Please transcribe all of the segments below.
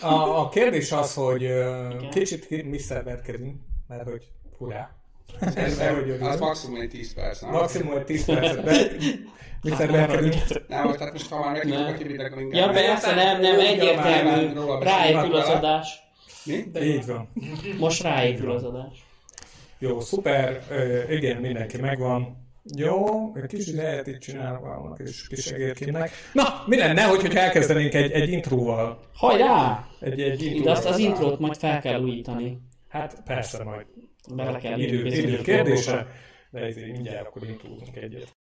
A, a kérdés az, hogy Igen. kicsit mi szerverkedünk, mert hogy furá. Szerintem az maximum egy 10 perc, nem? Maximum egy 10 percet, de mi szerverkedünk. Nem, most, tehát most ha már meghívjuk Nem. a kibit, akkor inkább... Ja, persze, nem, nem, egyértelmű. Ráépül az adás. Mi? Így van. Most ráépül az adás. Jó, szuper, Ö, igen, mindenki megvan. Jó, egy kis lehet itt csinálok valamnak, és kis segérkémnek. Na, mi lenne, hogy, hogy elkezdenénk egy, egy intróval? Hajrá! Egy, egy Ide azt az intrót majd fel kell újítani. Hát persze, majd Bele kell idő, idő kérdése, de ezért mindjárt akkor intrózunk egyet.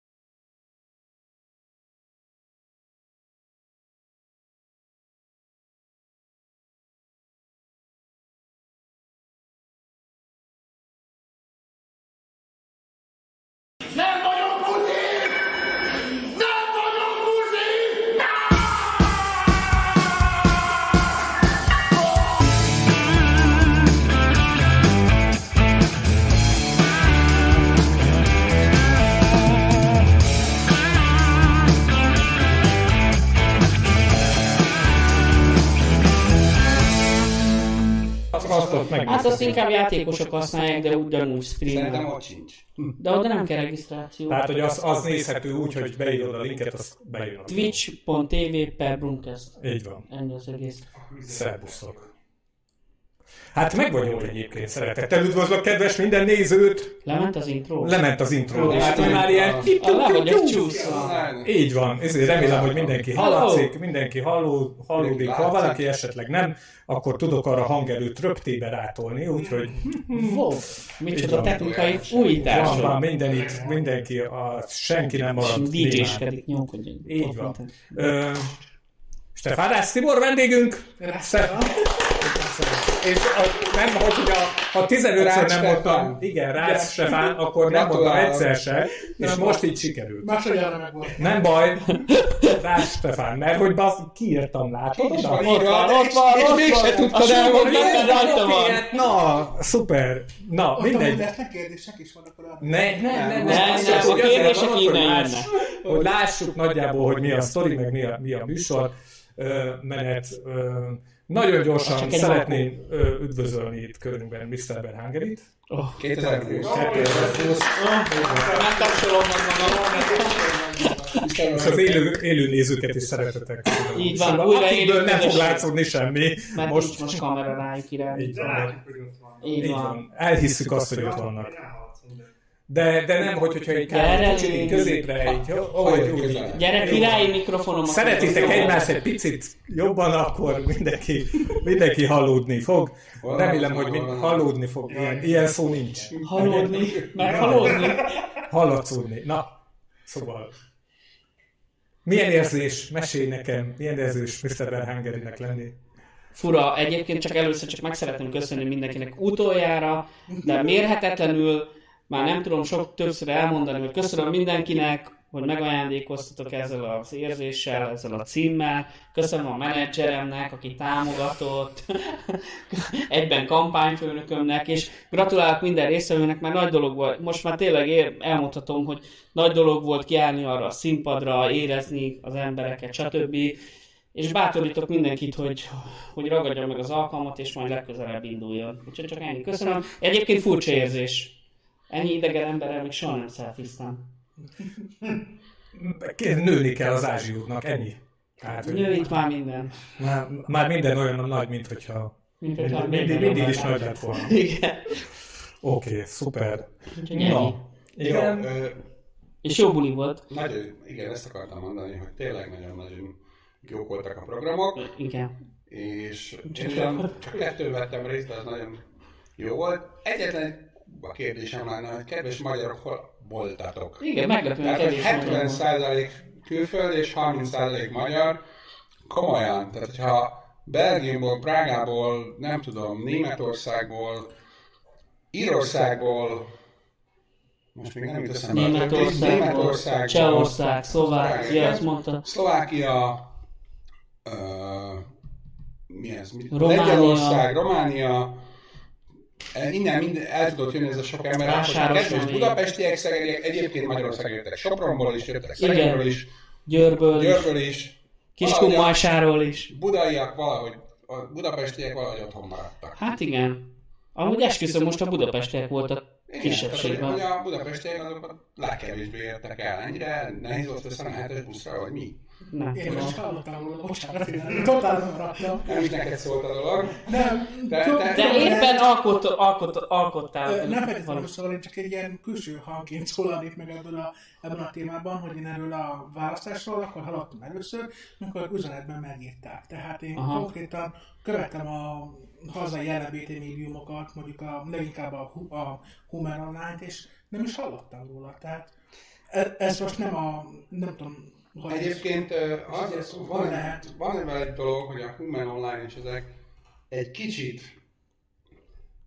Inkább játékosok használják, de ugyanúgy Szerintem streamen. ott sincs. De oda nem kell regisztráció. Tehát, hogy az, az nézhető úgy, hogy beírod a linket, az bejön. Twitch.tv per Brumcast. Így van. Ennyi az egész. Szerbuszok. Hát meg vagyunk egyébként, szeretettel üdvözlök kedves minden nézőt! Lement az intro? Lement az intro. Ó, Hát, már ilyen... Ah. Így van, ezért remélem, hogy mindenki hallatszik, mindenki halló, hallódik. Ha valaki esetleg nem, akkor tudok arra hangerőt röptébe rátolni, úgyhogy Wow, micsoda van. technikai van, van újítások. minden itt, mindenki, a, senki nem marad. DJ-skedik nyomkodjon. Így van. Ö, Stefán Rász Tibor vendégünk. Szef- És a, nem, hogy a, ha 15-ször Rácz nem mondtam, igen, Rácz Stefán, akkor nem mondtam egyszer se, és most így sikerült. Másodjára meg volt. Nem baj, Rácz Stefán, mert hogy basz, kiírtam, látod? Így ott így van, ott van, és ott mégse tudtad elmondani. rajta van. Na, szuper. Na, mindegy. mindennek kérdések is vannak a Ne, ne, ne, ne, a kérdések ott, innen hogy lássuk nagyjából, hogy mi a sztori, meg mi a, mi a műsor menet. Nagyon gyorsan szeretném ö, üdvözölni itt körünkben Mr. Berhangerit. 2020. 2020. Megkapcsolom magam. És az élő, élő nézőket is szeretetek. Így van, Szóval újra akikből élő nem fog látszódni semmi. Mert Most, most kamera rájuk irány. így van. Így van. Elhisszük azt, hogy ott vannak. De, de nem, hogy, hogyha egy kicsit középre, így, jó, közel. Gyere királyi mikrofonom. Szeretitek egymást egy picit jobban, akkor mindenki, mindenki hallódni fog. Remélem, hogy mind hallódni fog. Ilyen, ilyen szó nincs. Hallódni. Meghallódni. Hallatszódni. Na, szóval. Milyen érzés, mesélj nekem, milyen érzés Mr. Berhangerinek lenni? Fura, egyébként csak először csak meg szeretném köszönni mindenkinek utoljára, de mérhetetlenül, már nem tudom sok többször elmondani, hogy köszönöm mindenkinek, hogy megajándékoztatok ezzel az érzéssel, ezzel a címmel. Köszönöm a menedzseremnek, aki támogatott, egyben kampányfőnökömnek, és gratulálok minden résztvevőnek, mert nagy dolog volt. Most már tényleg ér, elmondhatom, hogy nagy dolog volt kiállni arra a színpadra, érezni az embereket, stb. És bátorítok mindenkit, hogy, hogy ragadja meg az alkalmat, és majd legközelebb induljon. Úgyhogy csak ennyi. Köszönöm. Egyébként furcsa érzés. Ennyi idegen emberrel még soha nem szelfiztem. Nőni kell az Ázsi útnak, ennyi. Hogy Nő itt már minden. már, már minden olyan nagy, mint hogyha Mint hogyha mindig, mindig van. is nagy lett volna. Igen. Oké, okay, szuper. Úgyhogy. Na, Jó, igen. ö, És jó buli volt. nagyon, igen, ezt akartam mondani, hogy tényleg nagyon-nagyon jók voltak a programok, Igen. és én csak kettőn vettem részt, de az nagyon jó volt. Egyetlen a kérdésem lenne, hogy kedves magyarok, hol voltatok? Igen, meglepően Tehát, kevés magyar 70 volt. külföld és 30 magyar, komolyan, tehát hogyha Belgiumból, Prágából, nem tudom, Németországból, Írországból, most még nem jut eszembe. Németország, Németországból, Csehország, Szlovákia, azt mondta. Szlovákia, uh, mi ez? Románia. Lengyelország, Románia, Innen mind, el tudott jönni ez a sok ember, kedves budapestiek, szegediek, egyébként Magyarország jöttek Sopronból is, jöttek Igen. Szegedről is, Győrből, Győrből is, Kiskunmajsáról is. budaiak valahogy a budapestiek valahogy otthon maradtak. Hát igen. Amúgy esküszöm, most a budapestiek voltak Igen, kisebbségben. hogy a budapestiek azok a legkevésbé értek el. Ennyire nehéz volt összemenni a hetes buszra, vagy mi? Nem Én tudom. most hallottam róla, bocsánat, én totál maradtam. Nem is neked szólt a dolog. Nem, De- de- De éppen alkot, alkot, alkottál. Nem feltétlenül szóval én csak egy ilyen külső hangként szólalnék meg ebből a, ebben a témában, hogy én erről a választásról akkor hallottam először, amikor üzenetben megírták. Tehát én Aha. Konkrétan követem a hazai LMBT médiumokat, mondjuk a, leginkább a, a Human Online-t, és nem is hallottam róla. Tehát ez, ez most nem a, nem tudom, ez- Egyébként az, hogy van, lehet? van ebben egy dolog, hogy a Human Online és ezek egy kicsit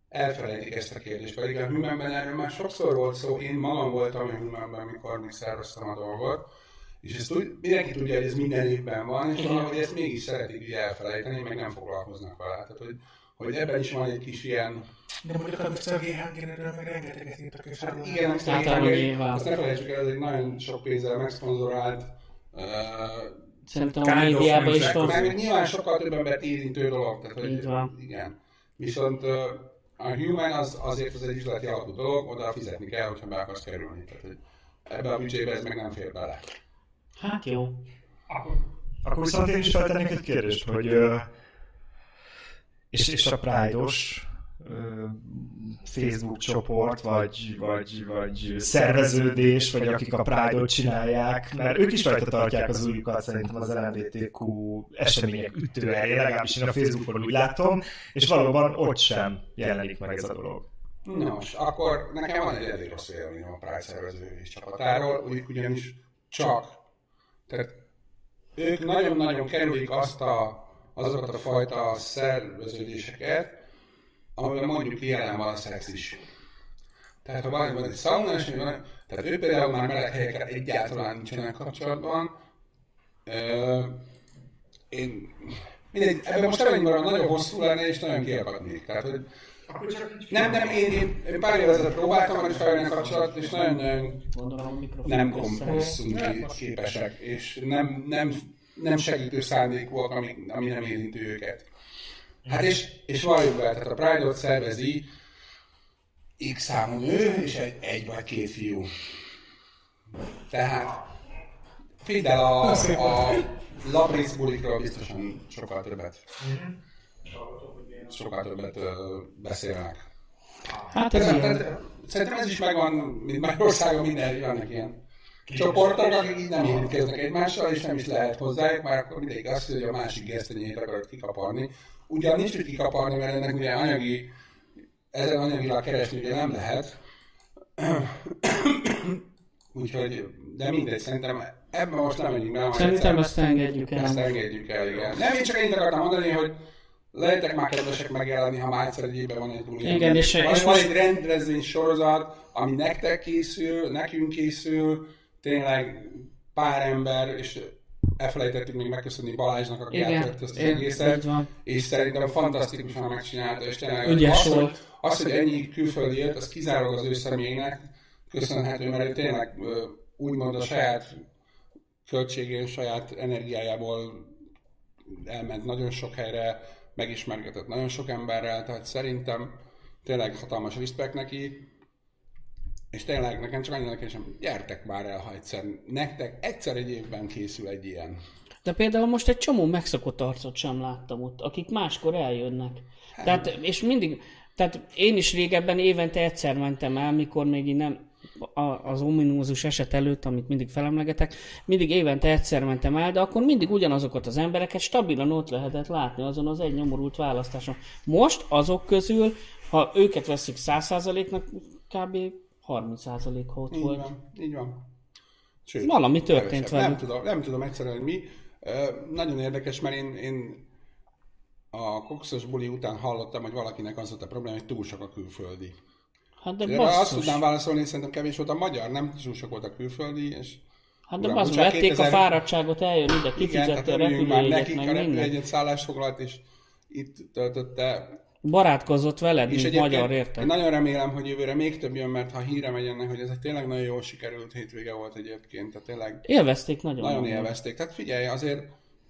elfelejtik ezt a kérdést, pedig a Humanben erről már sokszor volt szó, én magam voltam a Humanben, amikor még szerveztem a dolgot, és ezt úgy, mindenki tudja, hogy ez minden évben van, és valahogy ezt mégis szeretik így elfelejteni, meg nem foglalkoznak vele. Tehát, hogy, hogy ebben is van egy kis ilyen De mondjuk a. G. Hankinről meg rengeteget írtak, és Hát igen, azt, Hát, hát, ahogy nyilván. azt ne felejtsük el, ez egy nagyon sok pénzzel megszponzorált, Szerintem a médiában is van. meg nyilván sokkal több embert érintő dolog. Tehát, hogy. Igen. Viszont uh, a human az, azért az egy üzleti alapú dolog, oda fizetni kell, hogyha be akarsz kerülni. Tehát, hogy ebbe a büdzsébe ez meg nem fér bele. Hát jó. Akkor viszont én is feltennék egy kérdést, hogy és, és a Pride-os Facebook csoport, vagy, vagy, vagy szerveződés, vagy akik a Pride-ot csinálják, mert ők is rajta tartják az újukat szerintem az LMBTQ események ütőerén, legalábbis én a Facebookon úgy látom, és valóban ott sem jelenik meg ez a dolog. Nos, akkor nekem van egy elég rossz véleményem a Pride szervező és csapatáról, úgy- ugyanis csak, tehát ők nagyon-nagyon kerülik azt a, azokat a fajta szerveződéseket, amiben mondjuk jelen van a szex is. Tehát ha van, van egy szauna, és van, tehát ő például már meleg helyekkel egyáltalán nincsenek kapcsolatban. Ö, én mindegy, ebben most elmennyire nagyon hosszú lenne, és nagyon kiakadnék. Tehát, hogy nem, nem, én, én, én pár évvel ezelőtt próbáltam hogy felvenni a kapcsolatot, és nagyon-nagyon nem kompromisszum képesek, és nem, nem, nem segítő szándékúak, ami, ami nem érinti őket. Hát és, és valljuk be, tehát a Pride-ot szervezi X számú nő, és egy, egy vagy két fiú. Tehát fidd el a, a Labrisz bulikról biztosan sokkal többet. Sokkal többet ö, beszélnek. Hát ez tehát, szerintem ez is megvan, mint Magyarországon minden, vannak ilyen csoportok, akik így nem érintkeznek egymással, és nem is lehet hozzájuk, már akkor mindig azt, hogy a másik gesztenyét akarod kikaparni. Ugyan nincs mit kikaparni, mert ennek ugye anyagi, ezen anyagilag keresni ugye nem lehet. Úgyhogy, de mindegy, szerintem ebben most nem menjünk be. Szerintem ezt engedjük ezt el. engedjük el, igen. Nem, én csak ennyit akartam mondani, hogy lehetek már kedvesek megjelenni, ha már egyszer egy évben van egy buli. Igen, és- van, és van most- egy rendezvény sorozat, ami nektek készül, nekünk készül, tényleg pár ember, és elfelejtettük még megköszönni Balázsnak, aki Igen, átvett ezt az egészet, és szerintem fantasztikusan megcsinálta, és tényleg Ügyes az, volt. az, hogy ennyi külföldi jött, az kizárólag az ő személynek köszönhető, mert ő tényleg úgymond a saját költségén, saját energiájából elment nagyon sok helyre, megismergetett nagyon sok emberrel, tehát szerintem tényleg hatalmas respekt neki, és tényleg nekem csak annyira kérdésem, gyertek már el, ha egyszer, nektek egyszer egy évben készül egy ilyen. De például most egy csomó megszokott arcot sem láttam ott, akik máskor eljönnek. Tehát, és mindig, tehát én is régebben évente egyszer mentem el, mikor még így nem, az ominózus eset előtt, amit mindig felemlegetek, mindig évente egyszer mentem el, de akkor mindig ugyanazokat az embereket stabilan ott lehetett látni azon az egy nyomorult választáson. Most azok közül, ha őket veszik 100%-nak, kb. 30% ha ott Így volt. van, így van. Sőt, Valami történt kevesebb. velük. Nem tudom, nem tudom egyszerűen, hogy mi. Ö, nagyon érdekes, mert én, én a kokszos buli után hallottam, hogy valakinek az volt a probléma, hogy túl sok a külföldi. Hát de De azt basszus. tudnám válaszolni, szerintem kevés volt a magyar, nem túl sok volt a külföldi, és Hát de Uram, bocsánat, vették a 2000 fáradtságot, eljön ide, tehát a örüljünk már repülőjegyet, nekik, a meg repülőjegyet szállást foglalt, és itt töltötte. Barátkozott veled, És mint magyar, én érted? nagyon remélem, hogy jövőre még több jön, mert ha híre megy ennek, hogy ez egy tényleg nagyon jól sikerült hétvége volt egyébként, tehát tényleg Élvezték nagyon. nagyon amúgy. élvezték. Tehát figyelj, azért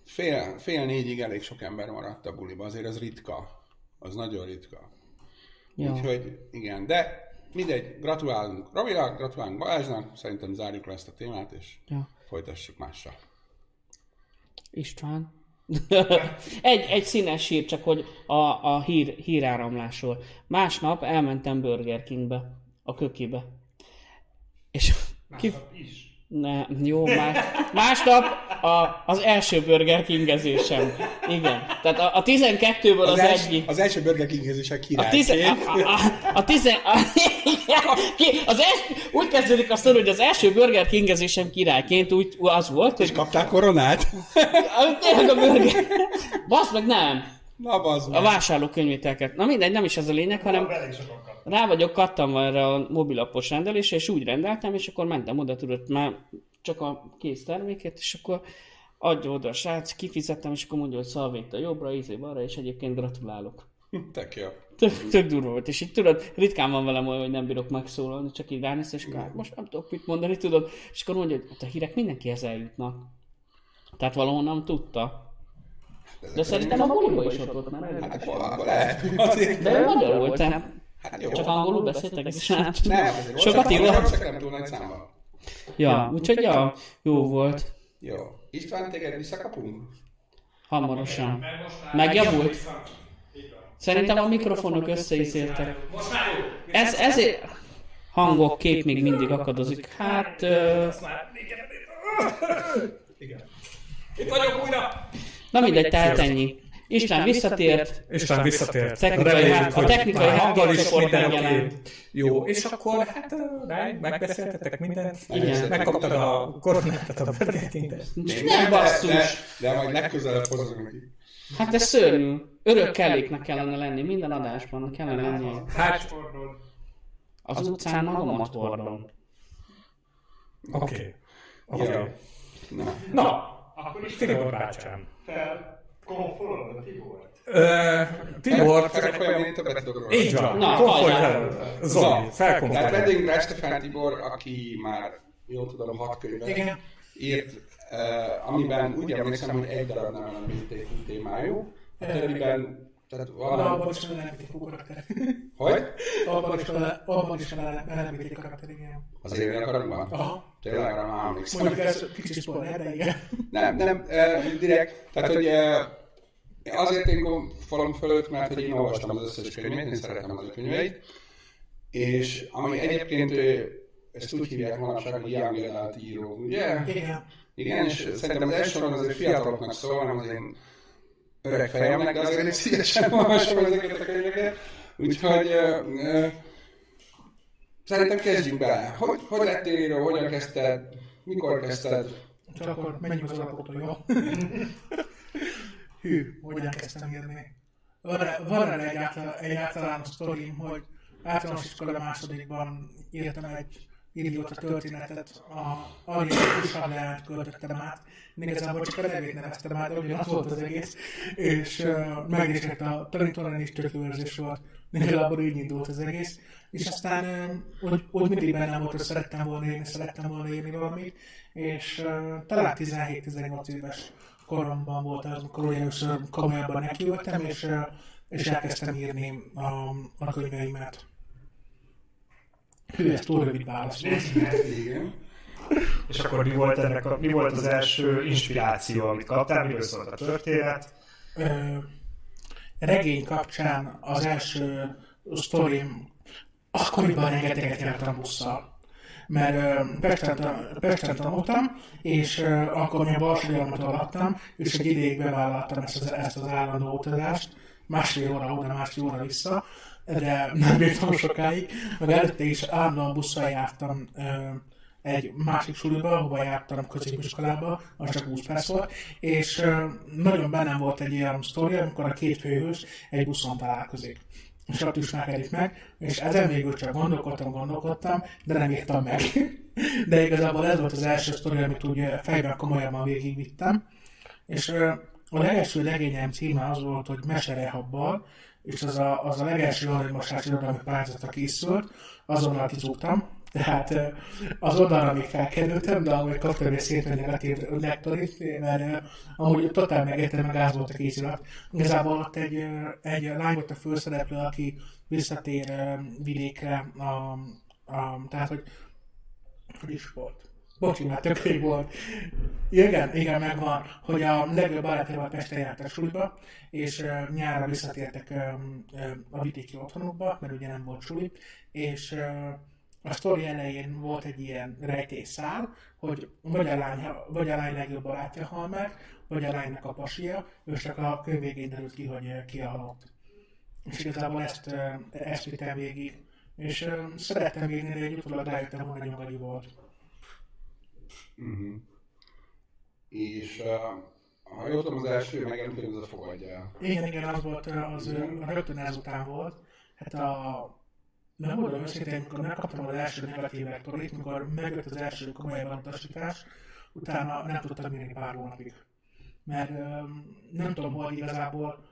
fél, fél négyig elég sok ember maradt a buliba, azért az ritka. Az nagyon ritka. Ja. Úgyhogy igen, de mindegy, gratulálunk Robinak, gratulálunk Balázsnak, szerintem zárjuk le ezt a témát, és Ja. folytassuk mással. István. Egy, egy színes hír, csak hogy a, a hír, híráramlásról. Másnap elmentem Burger Kingbe, a kökibe. És ki... Ne, jó, más, másnap a, az első Burger Kingezésem. Igen. Tehát a, a 12-ből az, az els- egyik. az első Burger King-ezés a A király. tize, a, a, a, a tize, a, ki, az els, úgy kezdődik a sztori, hogy az első Burger Kingezésem királyként úgy az volt, hogy Kaptál koronát? tényleg a burger. Basz meg nem. Na, bazd A meg. vásárlókönyvételket. Na mindegy, nem is ez a lényeg, hanem rá vagyok kattanva erre a mobilapos rendelésre, és úgy rendeltem, és akkor mentem oda, tudod, már csak a kész terméket, és akkor adja oda a srác, kifizettem, és akkor mondja, hogy szalvéta jobbra, ízé balra, és egyébként gratulálok. Tök jó. Tök, tök durva volt, és így tudod, ritkán van velem olyan, hogy nem bírok megszólalni, csak így ránéz, és akkor hát most nem tudok mit mondani, tudod, és akkor mondja, hogy hát a hírek mindenkihez eljutnak. Tehát valahonnan tudta. De szerintem a buliba is ott volt, nem? Hát akkor, lehet. De ő magyar volt, tehát Hát jó. csak angolul beszéltek, sem. Nem, azért Sokat írnak. csak nem túl nagy számban. Ja, úgyhogy ja, jó volt. Jó. István, téged visszakapunk? Hamarosan. Megjavult? Szerintem a mikrofonok összeizéltek. Ez, ezért hangok, kép még mindig akadozik. Hát, ö, Itt vagyok újra! na mindegy, tehát ennyi. István visszatért, István visszatért. Technikai Reméljük, há- a hogy technikai hanggal is minden oké. Jó, és akkor hát megbeszéltetek mindent? Igen. Megkaptad a koronát, a Burger King-et? Nem basszus! De, majd legközelebb hozok neki. Hát ez szörnyű. Örök kelléknek kellene lenni, minden adásban kellene lenni. Hát, Az utcán magamat hordom. oké. Jó. Oké. Na. Na, Tibor bácsám. Fel a. Ö, Tibor, én róla. így van. El. Zoli, Tehát felkonfolj. vendégünk Estefán Tibor, aki már, jól tudom, hat könyvet írt, amiben úgy emlékszem, hogy egy darab nem LMBTQ témájú, a többiben, tehát De valami, abban is van LMBTQ karakter. hogy? Abban is van, van LMBTQ karakter, igen. Az élni akarunkban? Aha. Tényleg arra már emlékszem. Mondjuk ez kicsit spoiler, de igen. Nem, nem, uh, direkt, tehát hogy uh, azért én falom fölött, mert hogy én olvastam az összes könyvét, én szeretem az ő könyveit, és ami egyébként ő, ezt úgy hívják manapság, hogy young adult író, ugye? Igen. Igen, és szerintem az első soron azért fiataloknak szól, nem az én öreg fejemnek, de azért én szívesen olvasom ezeket a könyveket. Úgyhogy szerintem kezdjünk bele. Hogy, hogy lettél író, hogyan kezdted, mikor kezdted? Csak akkor menjünk az alapoktól, jó? Hű, hogyan kezdtem írni. Van, erre egy, által, egy általános sztorim, hogy általános iskola másodikban írtam egy idióta történetet, a Ariel Usarleánt költöttem át. Én igazából csak a nevét neveztem át, ugyanaz volt az egész, és uh, megnézett a tanítóran is tök jó érzés volt. Igazából így indult az egész. És aztán uh, úgy, úgy mindig bennem volt, hogy szerettem volna írni, szerettem volna írni valamit, és uh, talán 17-18 éves koromban volt az, amikor először komolyabban nekiültem, és, uh, és elkezdtem írni a, a könyveimet. Hű, ez túl rövid. Igen. És akkor mi volt, ennek a, mi volt az első inspiráció, amit kaptál, miről szólt a történet? Ö, regény kapcsán az első sztorim, akkoriban rengeteget jártam busszal. Mert Pesten, tan- Pesten tanultam, és akkor még a Balsólyamot alattam, és egy ideig bevállaltam ezt az, ezt az állandó utazást, másfél óra oda, másfél óra vissza, de nem bírtam sokáig, meg előtte is állandóan busszal jártam egy másik suliba, ahova jártam középiskolába, az csak 20 perc volt, és nagyon bennem volt egy ilyen sztori, amikor a két főhős egy buszon találkozik. És ott ismerkedik meg, és ezen végül csak gondolkodtam, gondolkodtam, de nem írtam meg. De igazából ez volt az első sztori, amit úgy fejben komolyabban végigvittem. És a legelső legényem címe az volt, hogy Meserehabbal, és az a, az a legelső aranymosási irodalmi pályázatra készült, azonnal kizúgtam, Tehát az oldalra még felkerültem, de ahogy kaptam egy negatív lektorit, mert amúgy totál megértem, meg gáz volt a kézirat. Igazából ott egy, egy lány volt a főszereplő, aki visszatér vidékre, a, a, tehát hogy hogy is volt. Bocsi, már tök rég volt. Igen, igen, megvan, hogy a legjobb barátjával Pesten járt a suliba, és uh, nyárra visszatértek um, um, a vidéki otthonukba, mert ugye nem volt suli, és uh, a sztori elején volt egy ilyen rejtészár, hogy vagy a lány, vagy a lány legjobb barátja hal meg, vagy a lánynak a pasia, és csak a könyv végén derült ki, hogy ki a halott. És igazából ezt, ezt vittem végig. És szerettem végigni, de utólag rájöttem, hogy nagyon gagyi volt. Uh-huh. És uh, ha jól tudom, az első hogy az a fogadja. Igen, igen, az volt, az ö, rögtön ezután volt. Hát a... Nem mondom őszintén, amikor megkaptam az első negatív vektorit, mikor megjött az első komolyabb utasítás, utána nem tudtam írni pár hónapig. Mert nem tudom, hogy igazából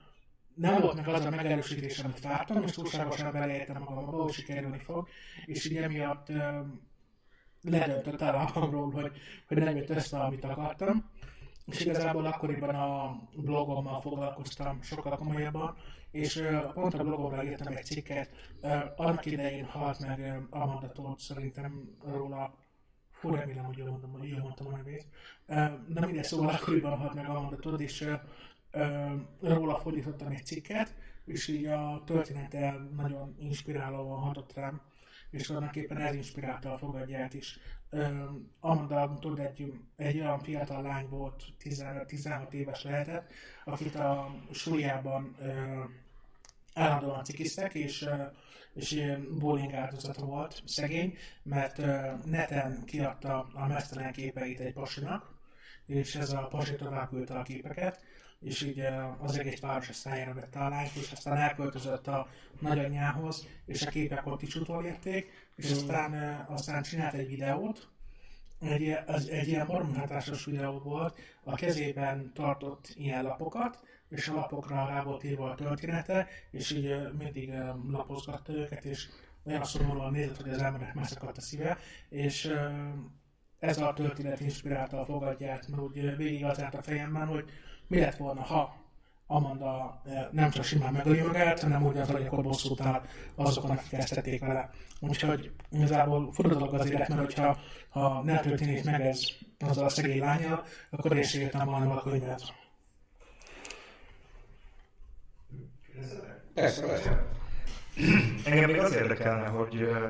nem volt meg az a megerősítés, amit vártam, és túlságosan beleértem magam abba, hogy sikerülni fog, és így emiatt öm, ledöntött el magamról, hogy, hogy nem jött össze, amit akartam. És igazából akkoriban a blogommal foglalkoztam sokkal komolyabban, és pont a blogomra írtam egy cikket, annak idején halt meg Amanda Todd, szerintem róla, hú, remélem, hogy jól mondom, jól mondtam a nevét. Nem mindegy, szóval akkoriban halt meg Amanda Todd, és róla fordítottam egy cikket, és így a története nagyon inspirálóan hatott rám és tulajdonképpen ez inspirálta a fogadját is. Amanda, tudod, egy, egy olyan fiatal lány volt, 16 éves lehetett, akit a suliában uh, állandóan cikiztek, és, és bowling áldozata volt, szegény, mert neten kiadta a mesztelen képeit egy pasinak, és ez a pasi tovább küldte a képeket, és így az egész város a szájára vette a lányt, és aztán elköltözött a nagyanyjához, és a képek ott is utolérték, és aztán, aztán csinált egy videót, egy, az, egy ilyen baromhatásos videó volt, a kezében tartott ilyen lapokat, és a lapokra rá volt írva a története, és így mindig lapozgatta őket, és olyan szomorúan nézett, hogy az embernek megszakadt a szíve, és ez a történet inspirálta a fogadját, mert úgy végig az állt a fejemben, hogy mi lett volna, ha Amanda nem csak simán megöli magát, hanem úgy az akkor bosszút áll azokon, akik ezt tették vele. Úgyhogy igazából fordulok az élet, mert hogyha ha nem történik meg ez azzal a szegény lányjal, akkor én sem írtam volna a könyvet. Persze, persze. Engem még az érdekelne, hogy ö,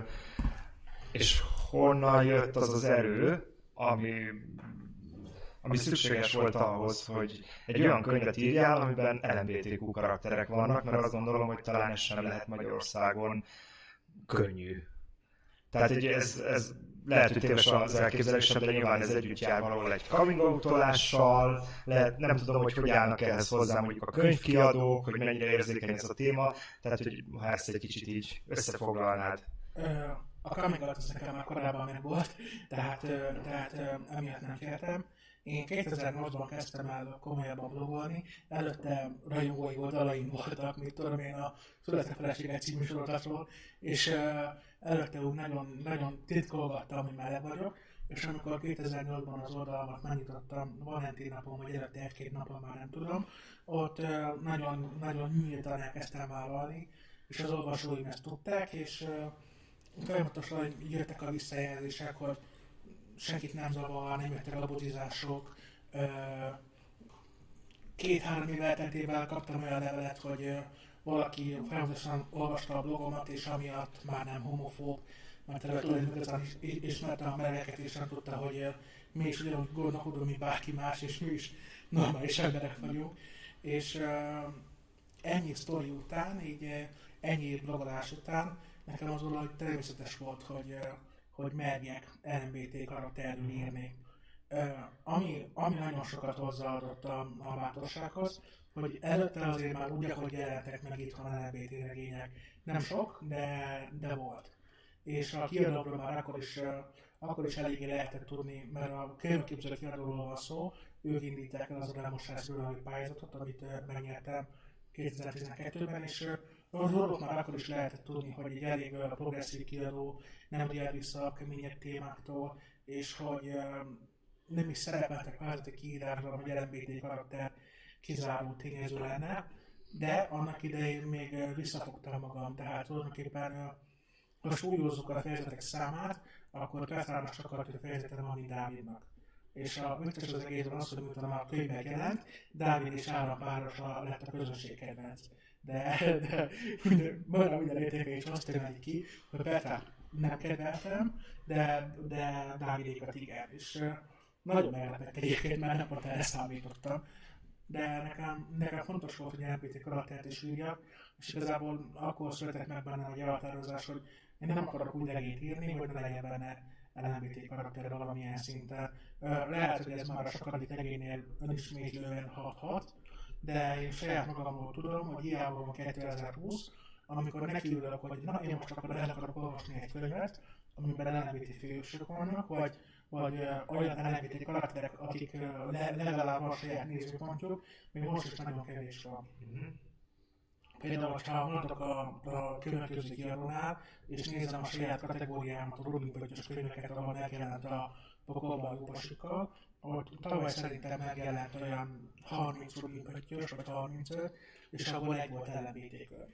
és honnan jött az az erő, ami, ami szükséges volt ahhoz, hogy egy olyan könyvet írjál, amiben LMBTQ karakterek vannak, mert azt gondolom, hogy talán ez sem lehet Magyarországon könnyű. Tehát egy, ez, ez lehet, hogy téves az elképzelésem, de nyilván ez együtt jár valahol egy coming out lehet, nem tudom, hogy hogy állnak ehhez hozzá mondjuk a könyvkiadók, hogy mennyire érzékeny ez a téma, tehát hogy ha ezt egy kicsit így összefoglalnád. A coming out az nekem már korábban meg volt, tehát, tehát emiatt nem kértem. Én 2008-ban kezdtem el komolyabban blogolni, előtte rajongói oldalaim voltak, mit tudom én, a Született Felesége című sorozatról, és előtte úgy nagyon, nagyon titkolgattam, hogy már vagyok, és amikor 2008-ban az oldalamat megnyitottam, Valentin napon, vagy előtte egy-két napon már nem tudom, ott nagyon, nagyon nyíltan elkezdtem vállalni, és az olvasóim ezt tudták, és folyamatosan jöttek a visszajelzések, hogy senkit nem zavar, nem jöttek botizások. Két-három év elteltével kaptam olyan levelet, hogy valaki folyamatosan olvasta a blogomat, és amiatt már nem homofób, mert tulajdonképpen ismerte a melegeket, és nem tudta, hogy mi is ugyanúgy gondolkodunk, mint bárki más, és mi is normális emberek vagyunk. És uh, ennyi sztori után, így ennyi blogolás után, nekem az valahogy természetes volt, hogy uh, hogy merjek LMBT karakterül írni. Uh, ami, ami nagyon sokat hozzáadott a, a bátorsághoz, hogy előtte azért már úgy, ahogy jelentek meg itthon LMBT regények. Nem sok, de, de volt. És a kiadókról már akkor is, akkor is eléggé lehetett tudni, mert a könyvképző kiadóról van szó, ők indítják el az a Lemosás pályázatot, amit megnyertem 2012-ben, és az orvot már akkor is lehetett tudni, hogy egy elég ö, progresszív kiadó, nem riad vissza a keményebb témáktól, és hogy ö, nem is szerepeltek kvázi kiírásban, hogy LMBT karakter kizáró tényező lenne, de annak idején még ö, visszafogtam magam, tehát tulajdonképpen ha súlyozzuk a fejezetek számát, akkor Petrának csak a fejezete van, Dávidnak. És a vicces az egészben az, hogy miután a könyv megjelent, Dávid és Áram párosa lett a közönség kedvenc. De, de minden, majdnem minden értékelés azt emelik ki, hogy Petrát nem kedveltem, de, de Dávidékat igen. És nagyon meglepett egyébként, mert nem pont erre számítottam. De nekem, nekem fontos volt, hogy LPT karaktert is írjak, és igazából akkor született meg bennem egy elhatározás, hogy én nem akarok úgy regényt írni, hogy ne legyen benne LMBT karakter valamilyen szinten. Lehet, hogy ez már a sokadik regénynél önismétlően hathat, de én saját magamról tudom, hogy hiába van 2020, amikor nekiülök, hogy na, én most akkor el akarok olvasni egy könyvet, amiben LMBT fősök vannak, vagy, vagy uh, olyan LMBT karakterek, akik uh, le, legalább a saját nézőpontjuk, még most is nagyon kevés van. Például, ha maradok a, a következő kiadónál, és nézem a saját kategóriámat, a Robin Pöttyös könyveket, ahol megjelent a pokolban jó pasikkal, ott tavaly szerintem megjelent olyan 30 Robin Pöttyös, vagy 35, és abból egy volt LMBT könyv.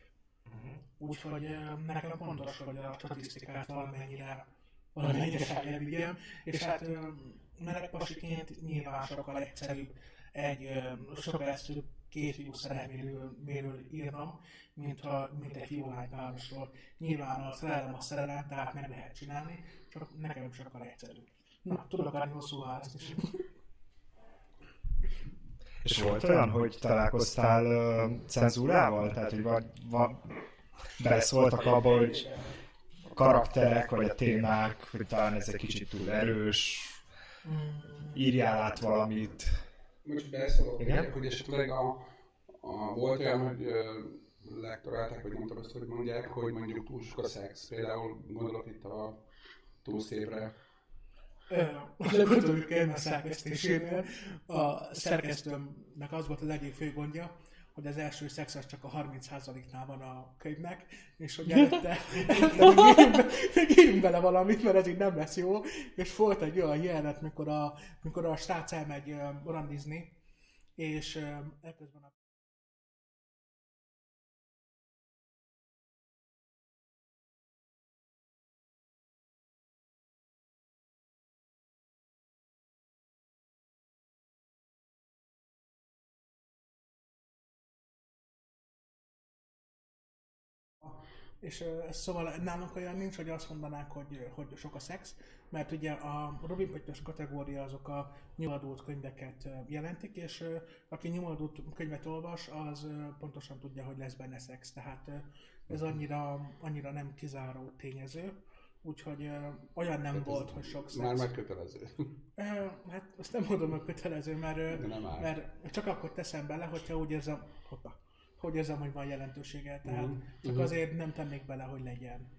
Úgyhogy ö, nekem fontos, hogy a statisztikát valamennyire valamennyire feljebb vigyem, és hát ö, melegpasiként nyilván sokkal egyszerűbb egy ö, sok egyszerűbb két fiú szerelméről írnom, mint, ha, mint egy fiú-lány párosról. Nyilván a szerelem a szerelem, tehát meg lehet csinálni, csak nekem sokkal egyszerűbb. Na, tudok adni hosszú választ is. És volt olyan, hogy találkoztál uh, cenzúrával? Tehát, hogy va, va, beleszóltak abba, hogy a karakterek, vagy a témák, hogy talán ez egy kicsit túl erős, írjál át valamit. Most beszólok, Igen? Hogy esetleg a, a, volt olyan, hogy ö, lektorálták, vagy nem tudom ezt, hogy mondják, hogy mondjuk túl sok a szex. Például gondolok itt a túl szépre. A legutóbbi könyv szerkesztésénél a szerkesztőmnek az volt az egyik fő gondja, hogy az első szex az csak a 30%-nál van a könyvnek, és hogy előtte, előtte még, írjunk be, még írjunk bele valamit, mert ez így nem lesz jó. És volt egy olyan jelenet, mikor a, mikor a srác elmegy ö, randizni, és ö, ekközben a És ez szóval nálunk olyan nincs, hogy azt mondanák, hogy, hogy sok a szex, mert ugye a Robin Pöttyös kategória azok a nyomorult könyveket jelentik, és aki nyomorult könyvet olvas, az pontosan tudja, hogy lesz benne szex, tehát ö, ez annyira, annyira nem kizáró tényező, úgyhogy ö, olyan nem volt, hogy sok szex. Már megkötelező. Ö, hát azt nem mondom, hogy kötelező, mert, ö, mert csak akkor teszem bele, hogyha úgy érzem, hoppa, hogy érzem, hogy van jelentősége, tehát Mhm. csak Mhm. azért nem tennék bele, hogy legyen.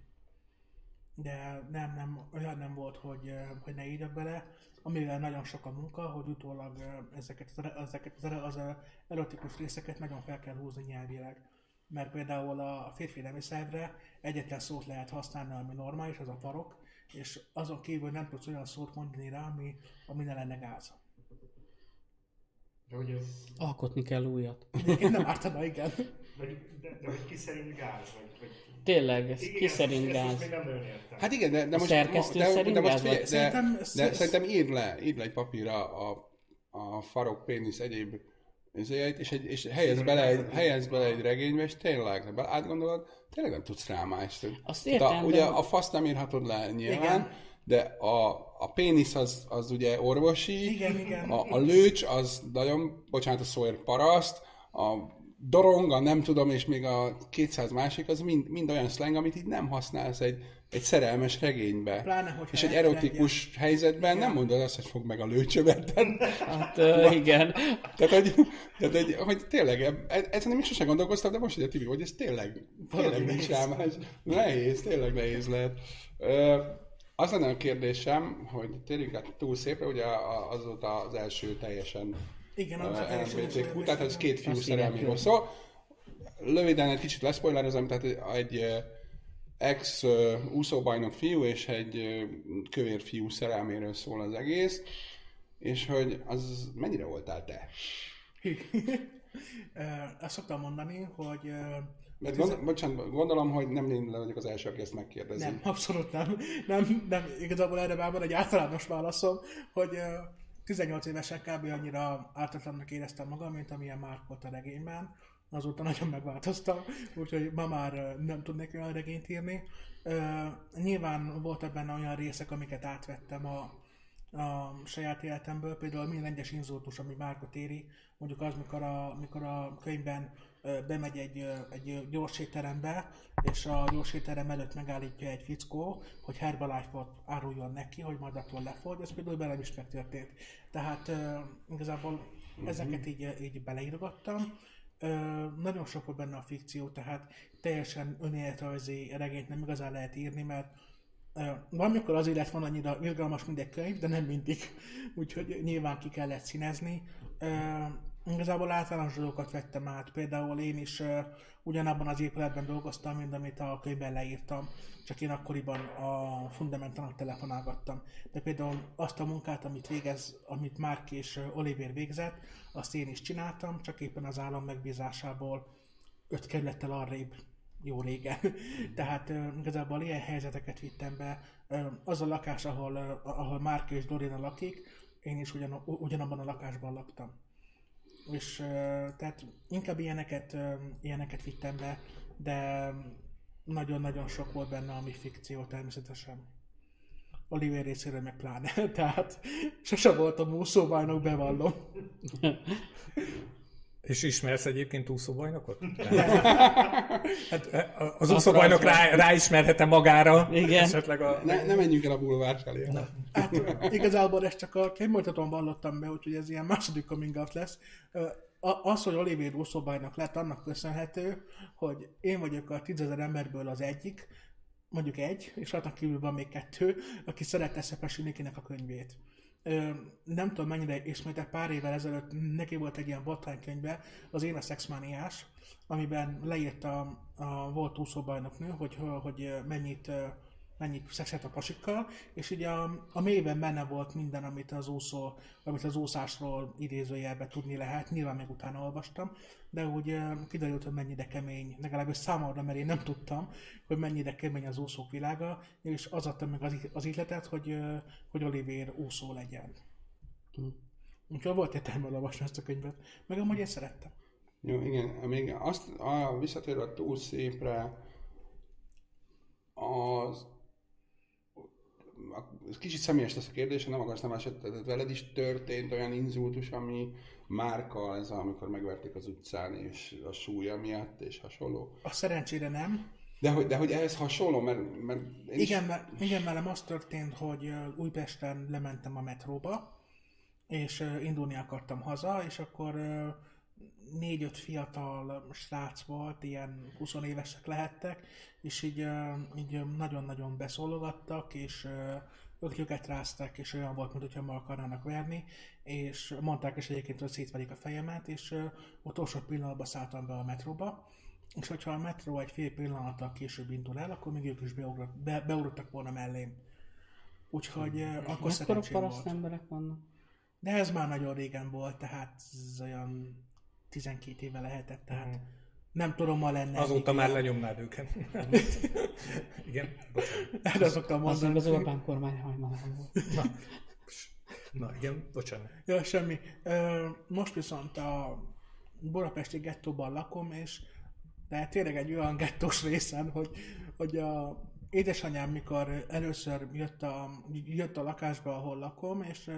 De nem, nem, olyan nem volt, hogy, hogy ne írjak bele, amivel nagyon sok a munka, hogy utólag ezeket, ezeket az, erotikus részeket nagyon fel kell húzni nyelvileg. Mert például a férfi nemi szervre egyetlen szót lehet használni, ami normális, az a farok, és azon kívül nem tudsz olyan szót mondani rá, ami, ami ne lenne gáz. De hogy ez... Alkotni kell újat. Egyébként nem ártana, igen. Vagy, de, de hogy ki szerint gáz? Vagy, vagy... Tényleg, ez ki szerint ezt, ezt gáz? még nem nagyon értem. Hát igen, de, de A most, szerkesztő de, szerint de most gáz figyelj, de, Szerintem- de, sz- szerintem írd le, írd le egy papírra a, a farok, pénisz, egyéb izéjeit, és, egy, és helyez, bele egy, helyez bele egy regénybe, és tényleg, ha átgondolod, tényleg nem tudsz rá mást. Azt értem, a, ugye de- a faszt nem írhatod le nyilván, Igen. de a, a pénisz az, az ugye orvosi, Igen, igen. A, a lőcs az nagyon, bocsánat a szóért, paraszt, a dorong, a nem tudom, és még a 200 másik, az mind, mind olyan slang, amit így nem használsz egy, egy szerelmes regénybe. Pláne, és egy egy erotikus helyzetben nem mondod azt, hogy fog meg a lőcsövet. Hát uh, igen. Tehát, hogy, tehát hogy, hogy tényleg, e- ezen nem is sosem gondolkoztam, de most ugye Tibi, hogy ez tényleg, tényleg nincs rá más. Nehéz, tényleg nehéz lehet. Ö, az lenne a kérdésem, hogy térjünk át túl szépre, ugye az volt az első teljesen Igen, az teljesen LMBTQ, tehát ez két fiú szerelméről szól. röviden egy kicsit leszpoilerezem, tehát egy ex úszóbajnok fiú és egy kövér fiú szerelméről szól az egész, és hogy az mennyire voltál te? Azt szoktam mondani, hogy Mert gond, bocsánat, gondolom, hogy nem én vagyok az első, aki ezt megkérdezi. Nem, abszolút nem. Nem, nem. Igazából erre már van egy általános válaszom, hogy ö, 18 évesen kb. annyira ártatlannak éreztem magam, mint amilyen Mark volt a regényben. Azóta nagyon megváltoztam, úgyhogy ma már nem tudnék olyan regényt írni. Nyilván voltak benne olyan részek, amiket átvettem a, a saját életemből, például minden egyes inzultus, ami Márkot éri, mondjuk az, mikor a, mikor a könyvben bemegy egy, egy gyors étterembe, és a gyors étterem előtt megállítja egy fickó, hogy Herbalife-ot áruljon neki, hogy majd attól lefogy, ez például velem is megtörtént. Tehát igazából ezeket így, így beleírgattam. Ö, nagyon sok volt benne a fikció, tehát teljesen önéletrajzi regényt nem igazán lehet írni, mert Ö, Van, mikor az élet van annyira izgalmas, mint egy könyv, de nem mindig. Úgyhogy nyilván ki kellett színezni. Igazából általános dolgokat vettem át. Például én is ö, ugyanabban az épületben dolgoztam, mint amit a könyvben leírtam. Csak én akkoriban a fundamentalnak telefonálgattam. De például azt a munkát, amit végez, amit Mark és Oliver végzett, azt én is csináltam, csak éppen az állam megbízásából öt kerülettel arrébb jó régen. Tehát ö, igazából ilyen helyzeteket vittem be. Ö, Az a lakás, ahol, ö, ahol Márk és Dorina lakik, én is ugyan, ugyanabban a lakásban laktam. És tehát inkább ilyeneket, ilyeneket vittem be, de nagyon-nagyon sok volt benne, ami fikció természetesen. Oliver részéről meg pláne. Tehát sose voltam úszóbajnok, bevallom. És ismersz egyébként úszóbajnokot? hát az úszóbajnok rá, ráismerhete magára. Igen. Esetleg a... Ne, ne menjünk el a bulvár felé. Hát igazából ezt csak a könyvmutatóan vallottam be, úgyhogy ez ilyen második coming out lesz. Az, hogy Oliver úszóbajnok lett, annak köszönhető, hogy én vagyok a tízezer emberből az egyik, mondjuk egy, és rajta kívül van még kettő, aki szerette kinek a könyvét. Nem tudom mennyire ismétek, pár évvel ezelőtt neki volt egy ilyen botránykönyve, az Én a szexmániás, amiben leírta a, a volt úszóbajnoknő, hogy, hogy mennyit, mennyit szexelt a pasikkal, és ugye a, a mélyben benne volt minden, amit az úszó, amit az úszásról idézőjelbe tudni lehet, nyilván még utána olvastam, de úgy ö, kiderült, hogy mennyire kemény, legalábbis számomra, mert én nem tudtam, hogy mennyire kemény az úszók világa, és az adta meg az, az ihletet, hogy, ö, hogy Oliver úszó legyen. Úgyhogy volt értelme olvasni ezt a könyvet, meg amúgy én szerettem. Jó, igen, még azt, a, visszatérve a túl szépre, az, kicsit személyes lesz a kérdés, nem akarsz nem eset, tehát veled is történt olyan inzultus, ami márka, ez amikor megverték az utcán, és a súlya miatt, és hasonló. A szerencsére nem. De hogy, de hogy ehhez hasonló, mert, mert én Igen, is, mert, igen, velem az történt, hogy Újpesten lementem a metróba, és indulni akartam haza, és akkor négy-öt fiatal srác volt, ilyen 20 évesek lehettek, és így, ö, így ö, nagyon-nagyon beszólogattak, és öklüket rázták, és olyan volt, mintha meg akarnának verni, és mondták is egyébként, hogy szétverik a fejemet, és utolsó pillanatban szálltam be a metróba, és hogyha a metró egy fél pillanattal később indul el, akkor még ők is beugrott, be, beugrottak volna mellém. Úgyhogy eh, akkor szerencsém volt. emberek vannak? De ez már nagyon régen volt, tehát ez olyan 12 éve lehetett, tehát nem tudom, ma lenne. Azóta már lenyomnád őket. Igen, bocsánat. Erre szoktam Az mondani. az Orbán kormány hajnalán volt. Na, Na igen, bocsánat. Ja, semmi. Most viszont a budapesti gettóban lakom, és de tényleg egy olyan gettós részen, hogy, hogy a édesanyám, mikor először jött a, jött a lakásba, ahol lakom, és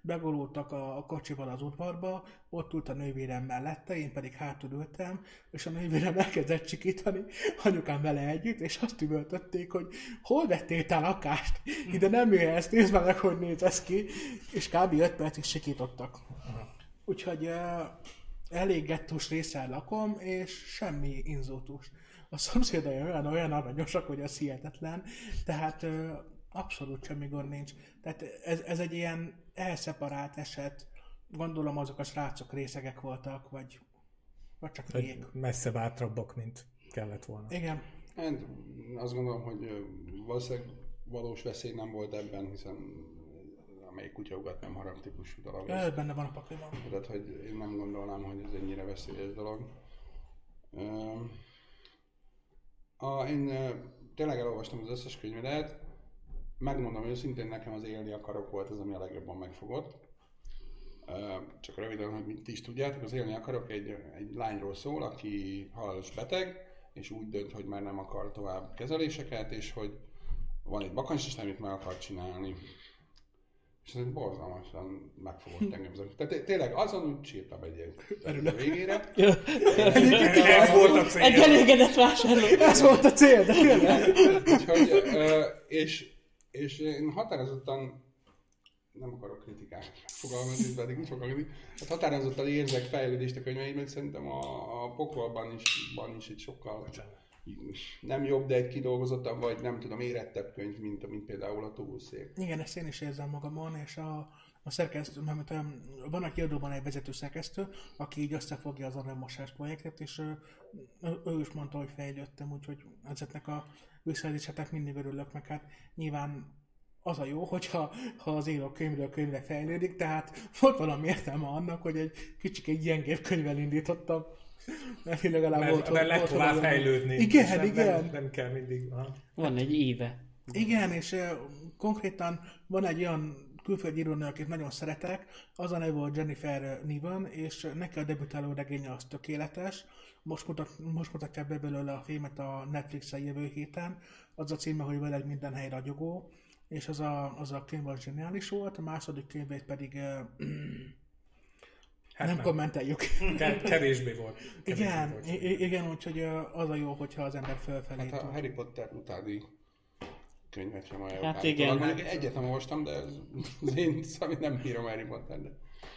begolultak a, a kocsival az udvarba, ott ült a nővérem mellette, én pedig hátul ültem, és a nővérem elkezdett csikítani, anyukám vele együtt, és azt üvöltötték, hogy hol vettél te lakást? Ide nem jöhetsz, nézd meg, hogy néz ez ki, és kb. 5 percig sikítottak. Úgyhogy elég gettós részen lakom, és semmi inzultus. A szomszédai olyan, olyan aranyosak, hogy az hihetetlen, tehát abszolút semmi gond nincs. Tehát ez, ez egy ilyen elszeparált eset, gondolom azok a srácok részegek voltak, vagy vagy csak rég. messze bátrabbak, mint kellett volna. Igen. Hát azt gondolom, hogy valószínűleg valós veszély nem volt ebben, hiszen amelyik kutyaugat nem harag típusú dolog. Ö, Benne van a pakliban. Tehát, hogy én nem gondolnám, hogy ez ennyire veszélyes dolog. Öm, A, én tényleg elolvastam az összes könyvedet, megmondom őszintén, nekem az élni akarok volt az, ami a legjobban megfogott. Csak röviden, hogy mit ti is tudjátok, az élni akarok egy, egy lányról szól, aki halálos beteg, és úgy dönt, hogy már nem akar tovább kezeléseket, és hogy van egy bakancs, amit meg akar csinálni. És ez borzalmasan megfogott engem. ez a- Tehát té- tényleg azon úgy sírtam egyébként a végére. Ez volt a cél. Egy elégedett vásárló. Ez volt a cél, de tényleg. Úgyhogy, és, és én határozottan nem akarok kritikát fogalmazni, pedig úgy fogok hát határozottan érzek fejlődést a könyveimben, szerintem a, a pokolban is, van is egy sokkal nem jobb, de egy kidolgozottabb, vagy nem tudom, érettebb könyv, mint, mint például a túlszép. Igen, ezt én is érzem magamon, és a, a szerkesztő, mert van a kiadóban egy vezető szerkesztő, aki így összefogja az aranyosás projektet, és ő, ő, is mondta, hogy fejlődtem, úgyhogy ezeknek a visszajelzéseknek mindig örülök, meg hát nyilván az a jó, hogyha ha az író könyvről könyvre fejlődik, tehát volt valami értelme annak, hogy egy kicsit egy gyengébb könyvvel indítottam, mert legalább Mert, volt, mert lehet tovább fejlődni. Igen, nem, igen. Nem, nem kell mindig. Aha. Van egy éve. Igen, és uh, konkrétan van egy olyan külföldi írónő, akit nagyon szeretek, az a neve volt Jennifer Niven, és neki a debütáló regénye az tökéletes. Most, mutat, most mutatják be belőle a filmet a Netflixen jövő héten. Az a címe, hogy vele minden hely ragyogó, és az a, az a könyv az zseniális volt, a második könyvét pedig uh, Hát nem nem. kommenteljük. Ke- kevésbé volt. Kevésbé igen, volt. igen, úgyhogy az a jó, hogyha az ember fölfelé Hát a. Harry Potter utáni könyvet sem ajánlok. Hát igen. Mondjuk egyet nem olvastam, de ez, az én szóval nem bírom Harry Potter, de...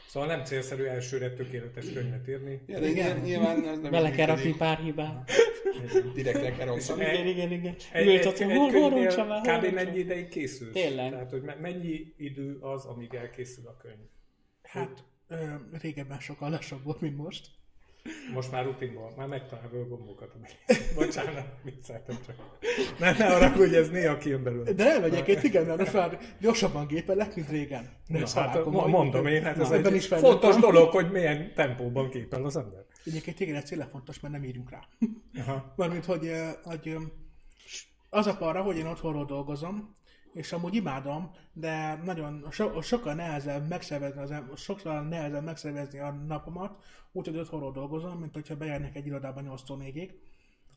Szóval nem célszerű elsőre tökéletes könyvet írni. Ja, de Igen. nyilván ez nem Bele kell rakni pár hibát. Direkt le kell rontani. Igen, igen, igen. Egy, egy, Ültetni, egy hol, hol el, kb. mennyi ideig készül? Tényleg. Tehát, hogy me- mennyi idő az, amíg elkészül a könyv? Hát ö, régebben sokkal lassabb volt, mint most. Most már rutinból, már megtalálva a gombokat. Bocsánat, vicceltem csak. Ne, ne arra, hogy ez néha kijön belőle. De nem egyébként, igen, mert most már gyorsabban gépelek, mint régen. Na, ez hát, mondom én, hát ez egy is fontos dolog, hogy milyen tempóban képel az ember. Egyébként igen, ez tényleg fontos, mert nem írunk rá. Aha. Mármint, hogy, hogy az a para, hogy én otthonról dolgozom, és amúgy imádom, de nagyon so, sokkal nehezebb megszervezni, az, sokkal nehezebb megszervezni a napomat, úgyhogy otthonról dolgozom, mint hogyha bejárnék egy irodába 8-tól 4-ig.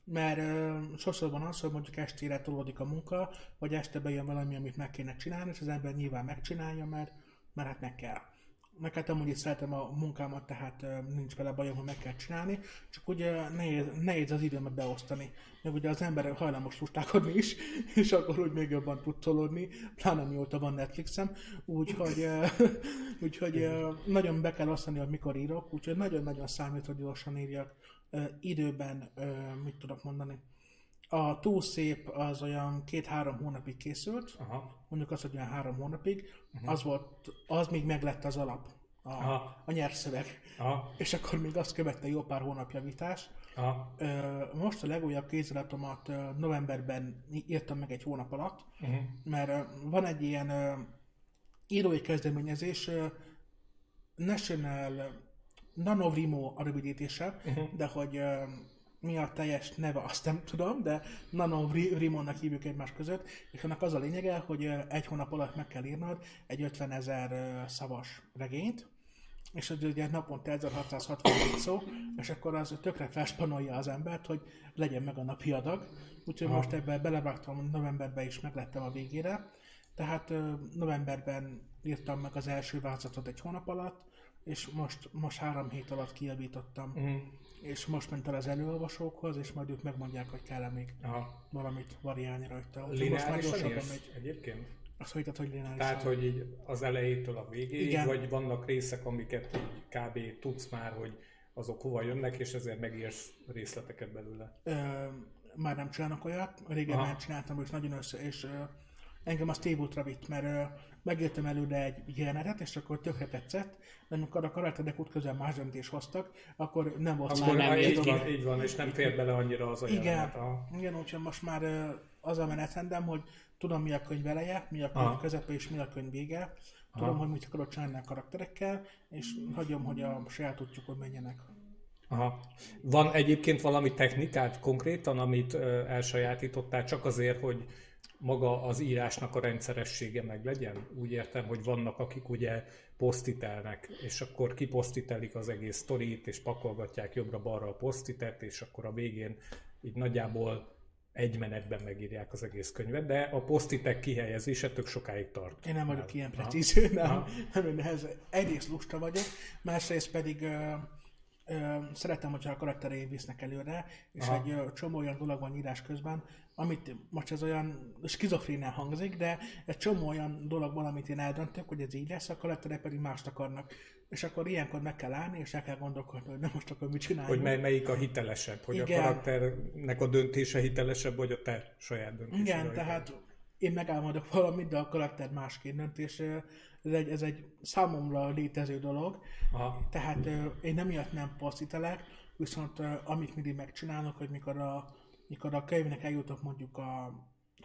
Mert ö, sokszor van az, hogy mondjuk estére tolódik a munka, vagy este bejön valami, amit meg kéne csinálni, és az ember nyilván megcsinálja, mert, mert hát meg kell. Meg hát amúgy is szeretem a munkámat, tehát nincs vele bajom, hogy meg kell csinálni, csak ugye nehéz, nehéz az időmet beosztani. Meg ugye az ember hajlamos lustákodni is, és akkor úgy még jobban tud tolódni, pláne mióta van Netflixem, úgyhogy, úgyhogy nagyon be kell osztani, hogy mikor írok, úgyhogy nagyon-nagyon számít, hogy gyorsan írjak időben, mit tudok mondani. A túl szép az olyan két-három hónapig készült, Aha. mondjuk az, hogy olyan három hónapig, az volt, az még meglett az alap, a, Aha. a nyerszöveg. Aha. És akkor még azt követte jó pár hónap javítás. Aha. Most a legújabb kéziratomat novemberben írtam meg egy hónap alatt, Uh-huh. mert van egy ilyen írói kezdeményezés, National Nanovrimo a rövidítése, uh-huh. de hogy mi a teljes neve, azt nem tudom, de Nanovrimo-nak hívjuk egymás között, és annak az a lényege, hogy egy hónap alatt meg kell írnod egy 50 ezer szavas regényt, és az ugye naponta 1667 szó, és akkor az tökre felspanolja az embert, hogy legyen meg a napi adag. Úgyhogy Aha. most ebben belevágtam, novemberben is meglettem a végére. Tehát novemberben írtam meg az első vázatot egy hónap alatt, és most, most három hét alatt kijavítottam. Uh-huh. És most ment el az előolvasókhoz, és majd ők megmondják, hogy kell-e még Aha. valamit variálni rajta. Lineárisan megy. egyébként? Azt mondtad, hogy lineárisan. Tehát, hogy így az elejétől a végéig, Igen. vagy vannak részek, amiket így kb. tudsz már, hogy azok hova jönnek, és ezért megírsz részleteket belőle. Ö, már nem csinálnak olyat, régen Aha. már csináltam, és nagyon össze, és ö, engem a Steve útra vitt, mert ö, megértem előre egy jelenetet, és akkor tökre tetszett, de amikor a karakterek út közben más döntés hoztak, akkor nem volt Akkor nem így, értik. van, így van, és nem fér bele annyira az a Igen, jelenet. A... igen, úgyhogy most már ö, az a menetrendem, hogy tudom mi a könyv eleje, mi a könyv Aha. közepe és mi a könyv vége. Tudom, hogy mit akarok csinálni a karakterekkel, és hagyom, hogy a saját útjukon menjenek. Aha. Van egyébként valami technikát konkrétan, amit ö, elsajátítottál csak azért, hogy maga az írásnak a rendszeressége meg legyen? Úgy értem, hogy vannak, akik ugye posztitelnek, és akkor kiposztitelik az egész sztorit, és pakolgatják jobbra-balra a posztitet, és akkor a végén így nagyjából egy menetben megírják az egész könyvet, de a posztitek kihelyezése tök sokáig tart. Én nem vagyok Aha. ilyen precíz, nem, nem, ehhez egyrészt lusta vagyok, másrészt pedig ö, ö, szeretem, hogyha a karaktereim visznek előre, és Aha. egy ö, csomó olyan dolog van írás közben, amit most ez olyan skizofrénán hangzik, de egy csomó olyan dolog van, amit én eldöntök, hogy ez így lesz, a karakterek pedig mást akarnak. És akkor ilyenkor meg kell állni, és el kell gondolkodni, hogy nem most akkor mit csináljuk. Hogy mely, melyik a hitelesebb, hogy Igen. a karakternek a döntése hitelesebb, vagy a te saját döntésed. Igen, tehát én megálmodok valamit, de a karakter másként dönt, és ez egy, ez egy számomra létező dolog, Aha. tehát én emiatt nem passzítelek, viszont amit mindig megcsinálok, hogy mikor a, mikor a könyvnek eljutok mondjuk a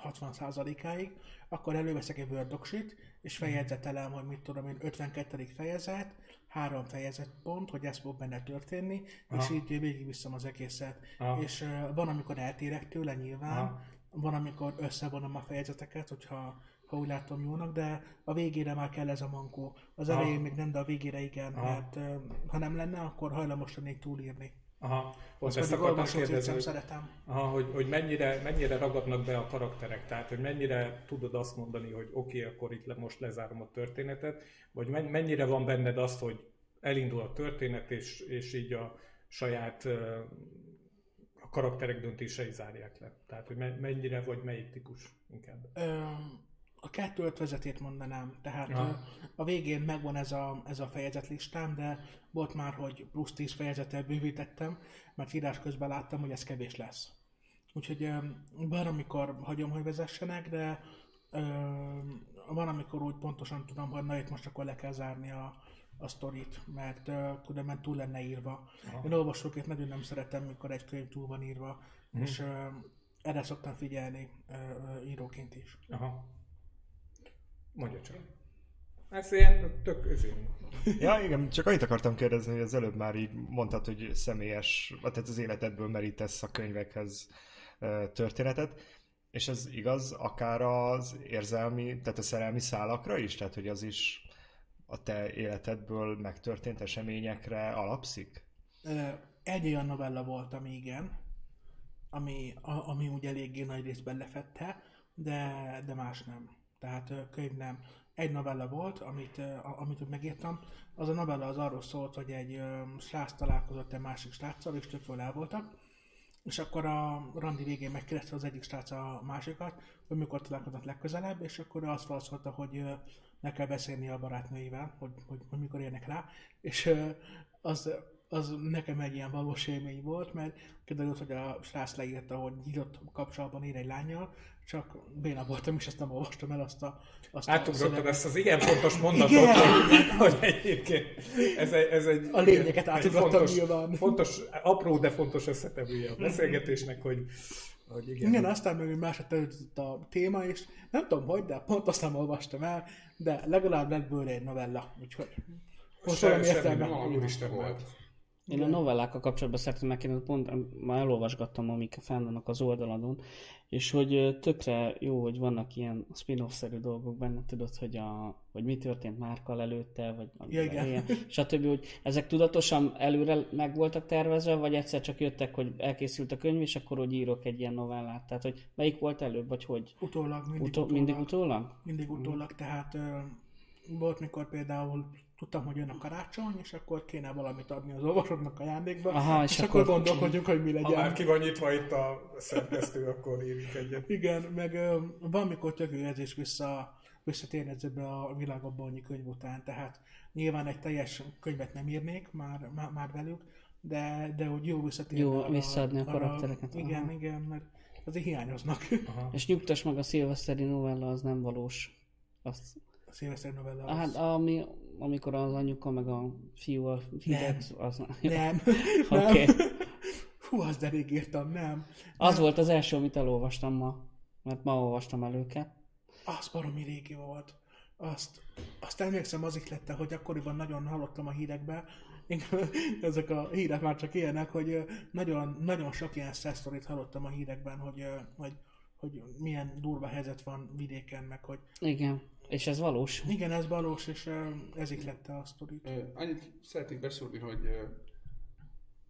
60%-áig, akkor előveszek egy Word docsit, és fejegyzetelem, hogy mit tudom én, 52. fejezet, három fejezet pont, hogy ez fog benne történni, és Aha. így végigviszem az egészet. Aha. És ö, van, amikor eltérek tőle nyilván, Aha. van, amikor összevonom a fejezeteket, hogyha ha úgy látom jónak, de a végére már kell ez a mankó. Az Aha. elején még nem, de a végére igen, Aha. mert ö, ha nem lenne, akkor hajlamos lennék túlírni. Aha, Azt ezt akartam kérdezni, hogy, szeretem. aha, hogy, hogy mennyire, mennyire ragadnak be a karakterek, tehát hogy mennyire tudod azt mondani, hogy oké, okay, akkor itt le, most lezárom a történetet, vagy men- mennyire van benned azt, hogy elindul a történet, és, és így a saját a karakterek döntései zárják le. Tehát, hogy me- mennyire vagy melyik típus inkább. Ö, a kettő ötvezetét mondanám, tehát ö, a végén megvan ez a, ez a fejezetlistám, de volt már, hogy plusz 10 fejezettel bővítettem, mert írás közben láttam, hogy ez kevés lesz. Úgyhogy van, amikor hagyom, hogy vezessenek, de ö, van, amikor úgy pontosan tudom, hogy na itt most akkor le kell zárni a, a sztorit, mert uh, különben túl lenne írva. Aha. Én olvasóként nagyon nem szeretem, mikor egy könyv túl van írva, Mhm. és uh, erre szoktam figyelni uh, íróként is. Aha. Mondja csak. Ez ilyen tök özén. Ja, igen, csak annyit akartam kérdezni, hogy az előbb már így mondtad, hogy személyes, vagy tehát az életedből merítesz a könyvekhez történetet, és ez igaz akár az érzelmi, tehát a szerelmi szálakra is? Tehát, hogy az is a te életedből megtörtént eseményekre alapszik? Egy olyan novella volt, ami igen, ami, a, ami úgy eléggé nagy részben lefette, de, de más nem. Tehát könyv nem. Egy novella volt, amit, amit megírtam. Az a novella az arról szólt, hogy egy srác találkozott egy másik sráccal, és tök el voltak. És akkor a randi végén megkérdezte az egyik srác a másikat, hogy mikor találkoznak legközelebb, és akkor azt válaszolta, hogy meg kell beszélni a barátnőivel, hogy, hogy, hogy mikor érnek rá, és az, az nekem egy ilyen valós élmény volt, mert kiderült, hogy a srác leírta, hogy nyitott kapcsolatban ér egy lányjal, csak béna voltam, és ezt nem olvastam el azt a, azt a Átugrottad szöveget. ezt az igen fontos mondatot, Igen. hogy, hogy egyébként ez egy, ez egy, A lényeget átugrottam fontos, nyilván. fontos, apró, de fontos összetevője a beszélgetésnek, hogy, hogy igen. Igen, aztán meg másodperc a téma, és nem tudom hogy, de pont azt nem olvastam el, de legalább lett bőle egy novella, úgyhogy most valami értelme. Úristen, volt. Én a novellákkal kapcsolatban szeretném megkérdezni, pont már elolvasgattam, amik fenn vannak az oldaladon, és hogy tökre jó, hogy vannak ilyen spin-off-szerű dolgok benne, tudod, hogy, a, hogy mi történt Márkal előtte, vagy Ja, igen. ilyen, stb. Hogy ezek tudatosan előre meg voltak tervezve, vagy egyszer csak jöttek, hogy elkészült a könyv, és akkor hogy írok egy ilyen novellát. Tehát, hogy melyik volt előbb, vagy hogy? Utólag, mindig Utó, utólag. mindig utólag? Mindig utólag, tehát ö, volt, mikor például tudtam, hogy jön a karácsony, és akkor kéne valamit adni az olvasóknak ajándékba, Aha, és, és akkor akkor- gondolkodjunk, hogy mi Ha legyen. már ki van nyitva itt a szerkesztő, akkor írjuk egyet. Igen, meg van, mikor tök jó érzés vissza, visszatérni ezzel a világban annyi könyv után, tehát nyilván egy teljes könyvet nem írnék már, már, már velük, de, de hogy jó visszatérni. Jó arra- visszaadni a arra- karaktereket, Igen, aha. igen, mert azért hiányoznak. És nyugtass meg, a szilveszteri novella az nem valós. Azt, szilveszter novella. az- hát ami, amikor az anyuka meg a fiú a hideg, az Nem. Oké. nem. Hú, az de rég írtam, nem. Az volt az első, amit elolvastam ma. Mert ma olvastam el őket. Az baromi régi volt. Azt, azt emlékszem, az ihlette, hogy akkoriban nagyon hallottam a hírekbe, ezek a hírek már csak ilyenek, hogy nagyon, nagyon sok ilyen szesztorit hallottam a hírekben, hogy, hogy, hogy milyen durva helyzet van vidéken, meg hogy Igen. És ez valós. igen, ez valós, és ö, ez ihlette a sztorit. Ö, Annyit szeretnék beszúrni, hogy, ö,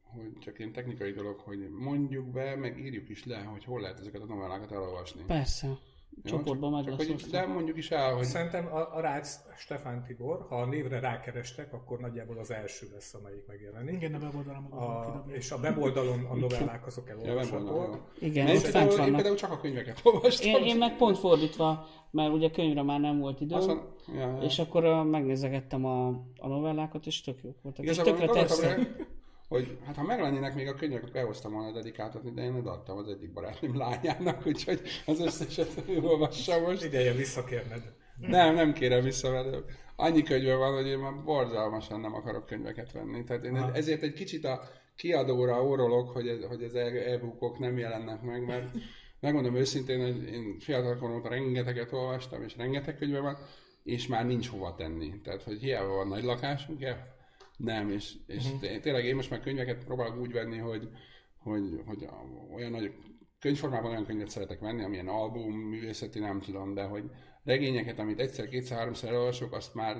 hogy csak ilyen technikai dolog, hogy mondjuk be, meg írjuk is le, hogy hol lehet ezeket a novellákat elolvasni. Persze. Jó, Csoportban meg csak lesz hogy-. De mondjuk is el, hogy Szerintem a, a Rácz Stefán Tibor, ha a névre rákerestek, akkor nagyjából az első lesz, amelyik megjelenik. Igen, a weboldalon A, és a weboldalon a novellák azok Ja, weboldalon, elolvashatóak. Igen, Én ott fent én például csak a könyveket olvastam. Én, én meg pont fordítva, mert ugye könyvre már nem volt mondom, ja, ja. és akkor megnézegettem a, a novellákat, és tök jók voltak. És Igazából tökre gondoltam, tetszett. Hogy hát ha meglennének még a könyvek, akkor elhoztam volna dedikáltatni, de én odaadtam az egyik barátnőm lányának, úgyhogy az összeset olvassa most. Ideje visszakérned. Nem, nem kérem vissza, mert annyi könyve van, hogy én már borzalmasan nem akarok könyveket venni. Tehát én Aha. ezért egy kicsit a kiadóra orrolok, hogy, ez, hogy az e-bookok nem jelennek meg, mert megmondom őszintén, hogy én fiatalkorom óta rengeteget olvastam, és rengeteg könyve van, és már nincs hova tenni. Tehát, hogy hiába van nagy lakásunk, ja, nem, és, és uh-huh. tényleg én most már könyveket próbálok úgy venni, hogy, hogy, hogy olyan nagy könyvformában olyan könyvet szeretek venni, amilyen album, művészeti, nem tudom, de hogy regényeket, amit egyszer, kétszer, háromszor elolvasok, azt már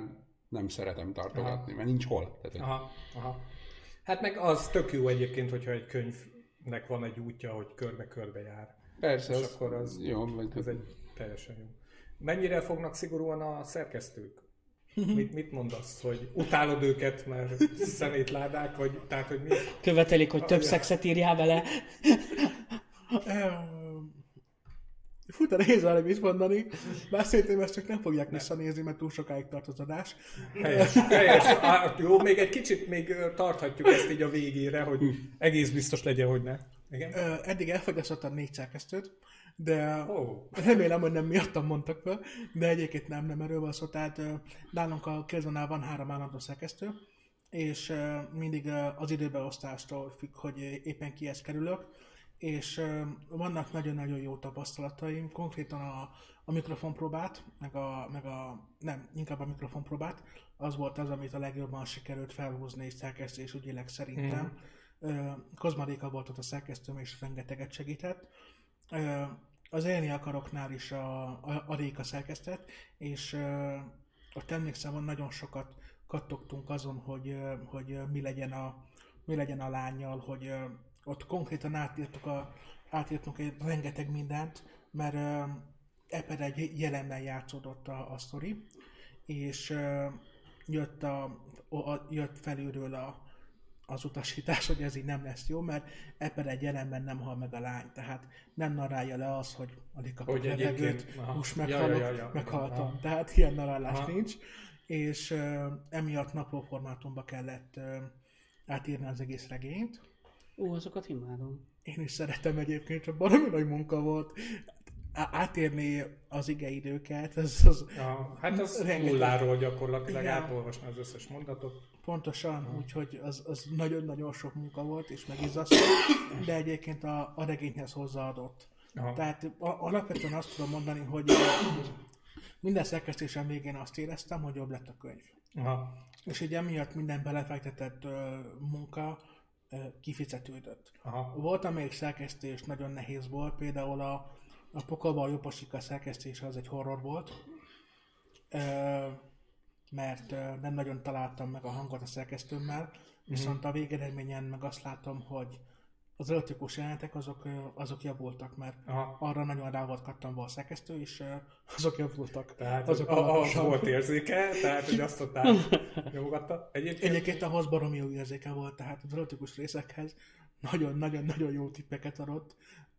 nem szeretem tartogatni, mert nincs hol. Tehát, Aha, aha. Hát meg az tök jó egyébként, hogyha egy könyvnek van egy útja, hogy körbe-körbe jár. persze, és az, akkor az- jó, Ez egy teljesen jó. Mennyire fognak szigorúan a szerkesztők? Mit, mit mondasz, hogy utálod őket, mert szemétládák, vagy tehát, hogy mi? Követelik, hogy több szexet írjál bele. Fut a nehéz arra mit mondani, bár szerintem ezt csak nem fogják visszanézni, mert túl sokáig tart az adás. Helyes, helyes. Á, jó, még egy kicsit még tarthatjuk ezt így a végére, hogy egész biztos legyen, hogy ne. Igen? Ö, Eddig elfogyasztottam négy szerkesztőt, de Ó, remélem, hogy nem miattam mondtak fel, de egyébként nem, nem erről van szó. Tehát nálunk a Kilzonál van három állandó szerkesztő, és mindig az időbeosztástól függ, hogy éppen kihez kerülök, és vannak nagyon-nagyon jó tapasztalataim, konkrétan a, a mikrofonpróbát, meg a, meg a, nem, inkább a mikrofonpróbát, az volt az, amit a legjobban sikerült felhúzni szerkesztés ügyileg szerintem. Mm. Kozmaréka volt ott a szerkesztőm, és rengeteget segített. Az élni akaroknál is a, a, a Réka szerkesztett, és ö, ott emlékszem, nagyon sokat kattogtunk azon, hogy, hogy mi legyen a, mi legyen a lányjal, hogy ott konkrétan átírtuk, a, átírtunk egy rengeteg mindent, mert ebben egy jelennel játszódott a, a sztori, és jött, a, a, jött felülről a, az utasítás, hogy ez így nem lesz jó, mert ebben egy jelenben nem hal meg a lány, tehát nem narálja le az, hogy alig kapok Hogy levegőt, Ja, meghalok, ja, ja, ja. meghaltam. Aha. Tehát ilyen narálás Aha. nincs, és uh, emiatt naplóformátumba kellett uh, átírni az egész regényt. Ó, azokat imádom. Én is szeretem egyébként, csak baromi nagy munka volt. Á- átírni az igeidőket, ez az ja, hát az Rengeteg. nulláról gyakorlatilag Igen. átolvasni az összes mondatot. pontosan, úgyhogy az, az nagyon-nagyon sok munka volt, és megizasztó, de egyébként a, a regényhez hozzáadott. Aha. Tehát a, alapvetően azt tudom mondani, hogy minden szerkesztésem végén azt éreztem, hogy jobb lett a könyv. Aha. És így emiatt minden belefektetett ö, munka ö, kifizetődött. Aha. Volt, amelyik szerkesztés nagyon nehéz volt, például a, a Pokolba a Jobbosika szerkesztése az egy horror volt, mert nem nagyon találtam meg a hangot a szerkesztőmmel, viszont a végeredményen meg azt látom, hogy az erotikus jelenetek azok, azok javultak, mert Aha. arra nagyon rá volt kattanva a szerkesztő, és azok javultak. Tehát azok azok ahhoz alaposan. volt érzéke, tehát hogy azt át nyomogatta. Egyébként Egyébként ahhoz baromi jó érzéke volt, tehát az erotikus részekhez nagyon-nagyon-nagyon jó tippeket adott.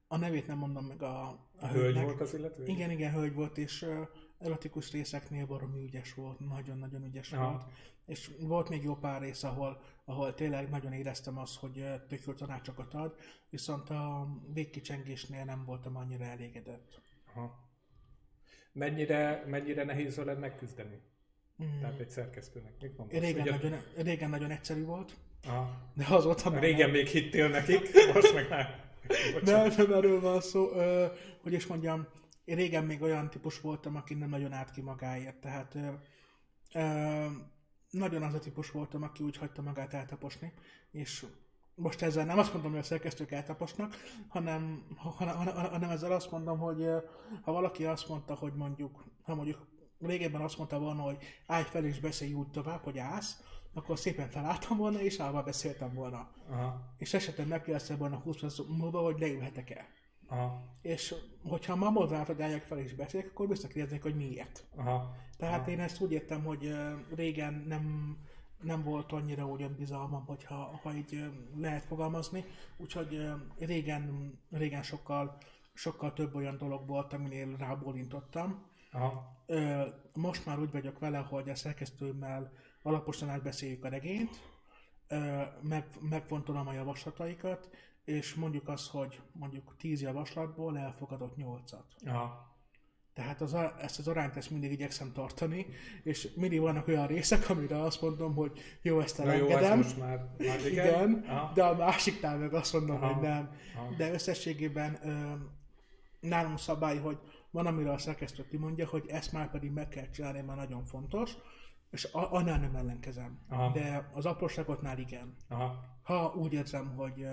A nevét nem mondom meg a, a a hölgy hölgynek. volt az illető? Igen, igen, hölgy volt, és ö, erotikus részeknél baromi ügyes volt, nagyon-nagyon ügyes Aha. volt. És volt még jó pár rész, ahol, ahol tényleg nagyon éreztem azt, hogy ö, tök jó tanácsokat ad, viszont a végkicsengésnél nem voltam annyira elégedett. Aha. Mennyire, mennyire nehéz veled megküzdeni? Mm. Tehát egy szerkesztőnek. Mit mondasz? Régen, Ugye- nagyon, régen nagyon egyszerű volt, Aha. de azóta Régen még hittél nekik, most meg már. Nem, nem erről van szó. Ö, hogy is mondjam, én régen még olyan típus voltam, aki nem nagyon állt ki magáért. Tehát ö, ö, nagyon az a típus voltam, aki úgy hagyta magát eltaposni, és most ezzel nem azt mondom, hogy a szerkesztők eltaposnak, hanem, hanem, hanem, ezzel azt mondom, hogy ha valaki azt mondta, hogy mondjuk, ha mondjuk régebben azt mondta volna, hogy állj fel és beszélj úgy tovább, hogy állsz, akkor szépen felálltam volna, és állva beszéltem volna Aha. és esetleg megkérdezte volna 20 perc múlva, hogy leülhetek-e. Aha. És hogyha ma mondván, hogy álljak fel és beszélek, akkor visszakérdeznék, hogy miért. Aha. Tehát Aha. én ezt úgy értem, hogy régen nem, nem volt annyira olyan bizalmam, hogyha, ha így lehet fogalmazni, úgyhogy régen, régen sokkal, sokkal több olyan dolog volt, aminél rábólintottam. Aha. Most már úgy vagyok vele, hogy a szerkesztőmmel alaposan átbeszéljük a regényt, meg, megfontolom a javaslataikat, és mondjuk azt, hogy mondjuk 10 javaslatból elfogadott 8-at. Aha. Tehát az, ezt az arányt ezt mindig igyekszem tartani, és mindig vannak olyan részek, amire azt mondom, hogy jó, ezt Na jó, ez elengedem, most már, már igen. igen, Aha. de a másiknál meg azt mondom, Aha. hogy nem. Aha. De összességében ö, nálunk szabály, hogy van, amire a szerkesztő kimondja, hogy ezt már pedig meg kell csinálni, mert nagyon fontos, és a- annál nem ellenkezem. Aha. De az apróságoknál igen. Aha. Ha úgy érzem, hogy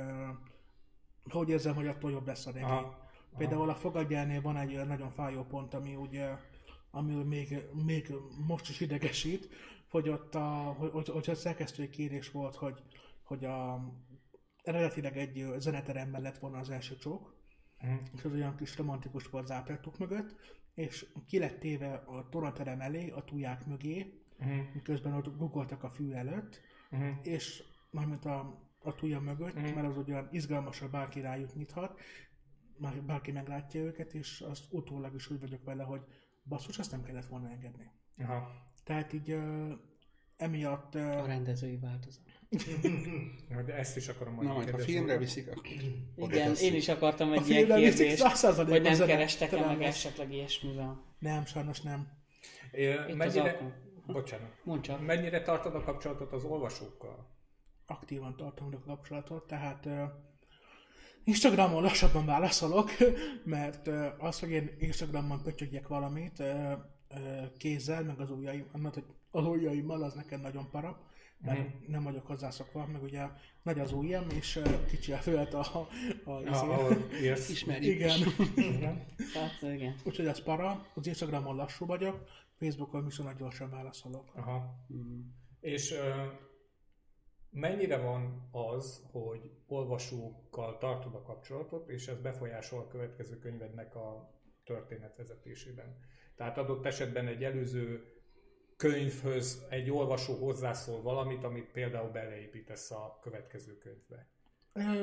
ha úgy érzem, hogy attól jobb lesz a. Aha. Például a fogadjánél van egy nagyon fájó pont, ami úgy, ö, ami még, még most is idegesít, hogy ott a, hogy, hogy, hogy a szerkesztői kérés volt, hogy, hogy a, eredetileg egy zeneteremben lett volna az első csók, Mhm. és az olyan kis romantikus volt zápletuk mögött, és ki lett téve a toraterem elé, a tuják mögé, Mhm. miközben ott guggoltak a fű előtt, Mhm. és mármint a, a tuja mögött, Mhm. mert az olyan izgalmasra bárki rájuk nyithat, már bárki meglátja őket, és azt utólag is úgy vagyok vele, hogy basszus, azt nem kellett volna engedni. Aha. Tehát így uh, emiatt A uh, rendezői változat. De ezt is akarom majd Na, majd ha filmre viszik, akkor Igen, tesszük. én is akartam a egy ilyen filmben viszik kérdést, 100%-ban hogy nem kerestek-e talán meg esetleg ilyesmivel. Nem, sajnos nem. É, Itt az Mennyire... Bocsánat. Mondd csak. Mennyire tartod a kapcsolatot az olvasókkal? Aktívan tartom a kapcsolatot, tehát uh, Instagramon lassabban válaszolok, mert uh, az, hogy én Instagramon pötyögjek valamit uh, uh, kézzel, meg az ujjaim, mert hogy az ujjaimmal az nekem nagyon para, mert Mhm. nem vagyok hozzászokva, meg ugye nagy az ujjam, és uh, kicsi a föld a, a, a Ah, ahol írsz. Ismerjük. Igen. Igen. Úgyhogy ez para, az Instagramon lassú vagyok, Facebookon viszonylag gyorsan válaszolok. Aha. És ö, mennyire van az, hogy olvasókkal tartod a kapcsolatot, és ez befolyásol a következő könyvednek a történetvezetésében? Tehát adott esetben egy előző könyvhöz egy olvasó hozzászól valamit, amit például beleépítesz a következő könyvbe.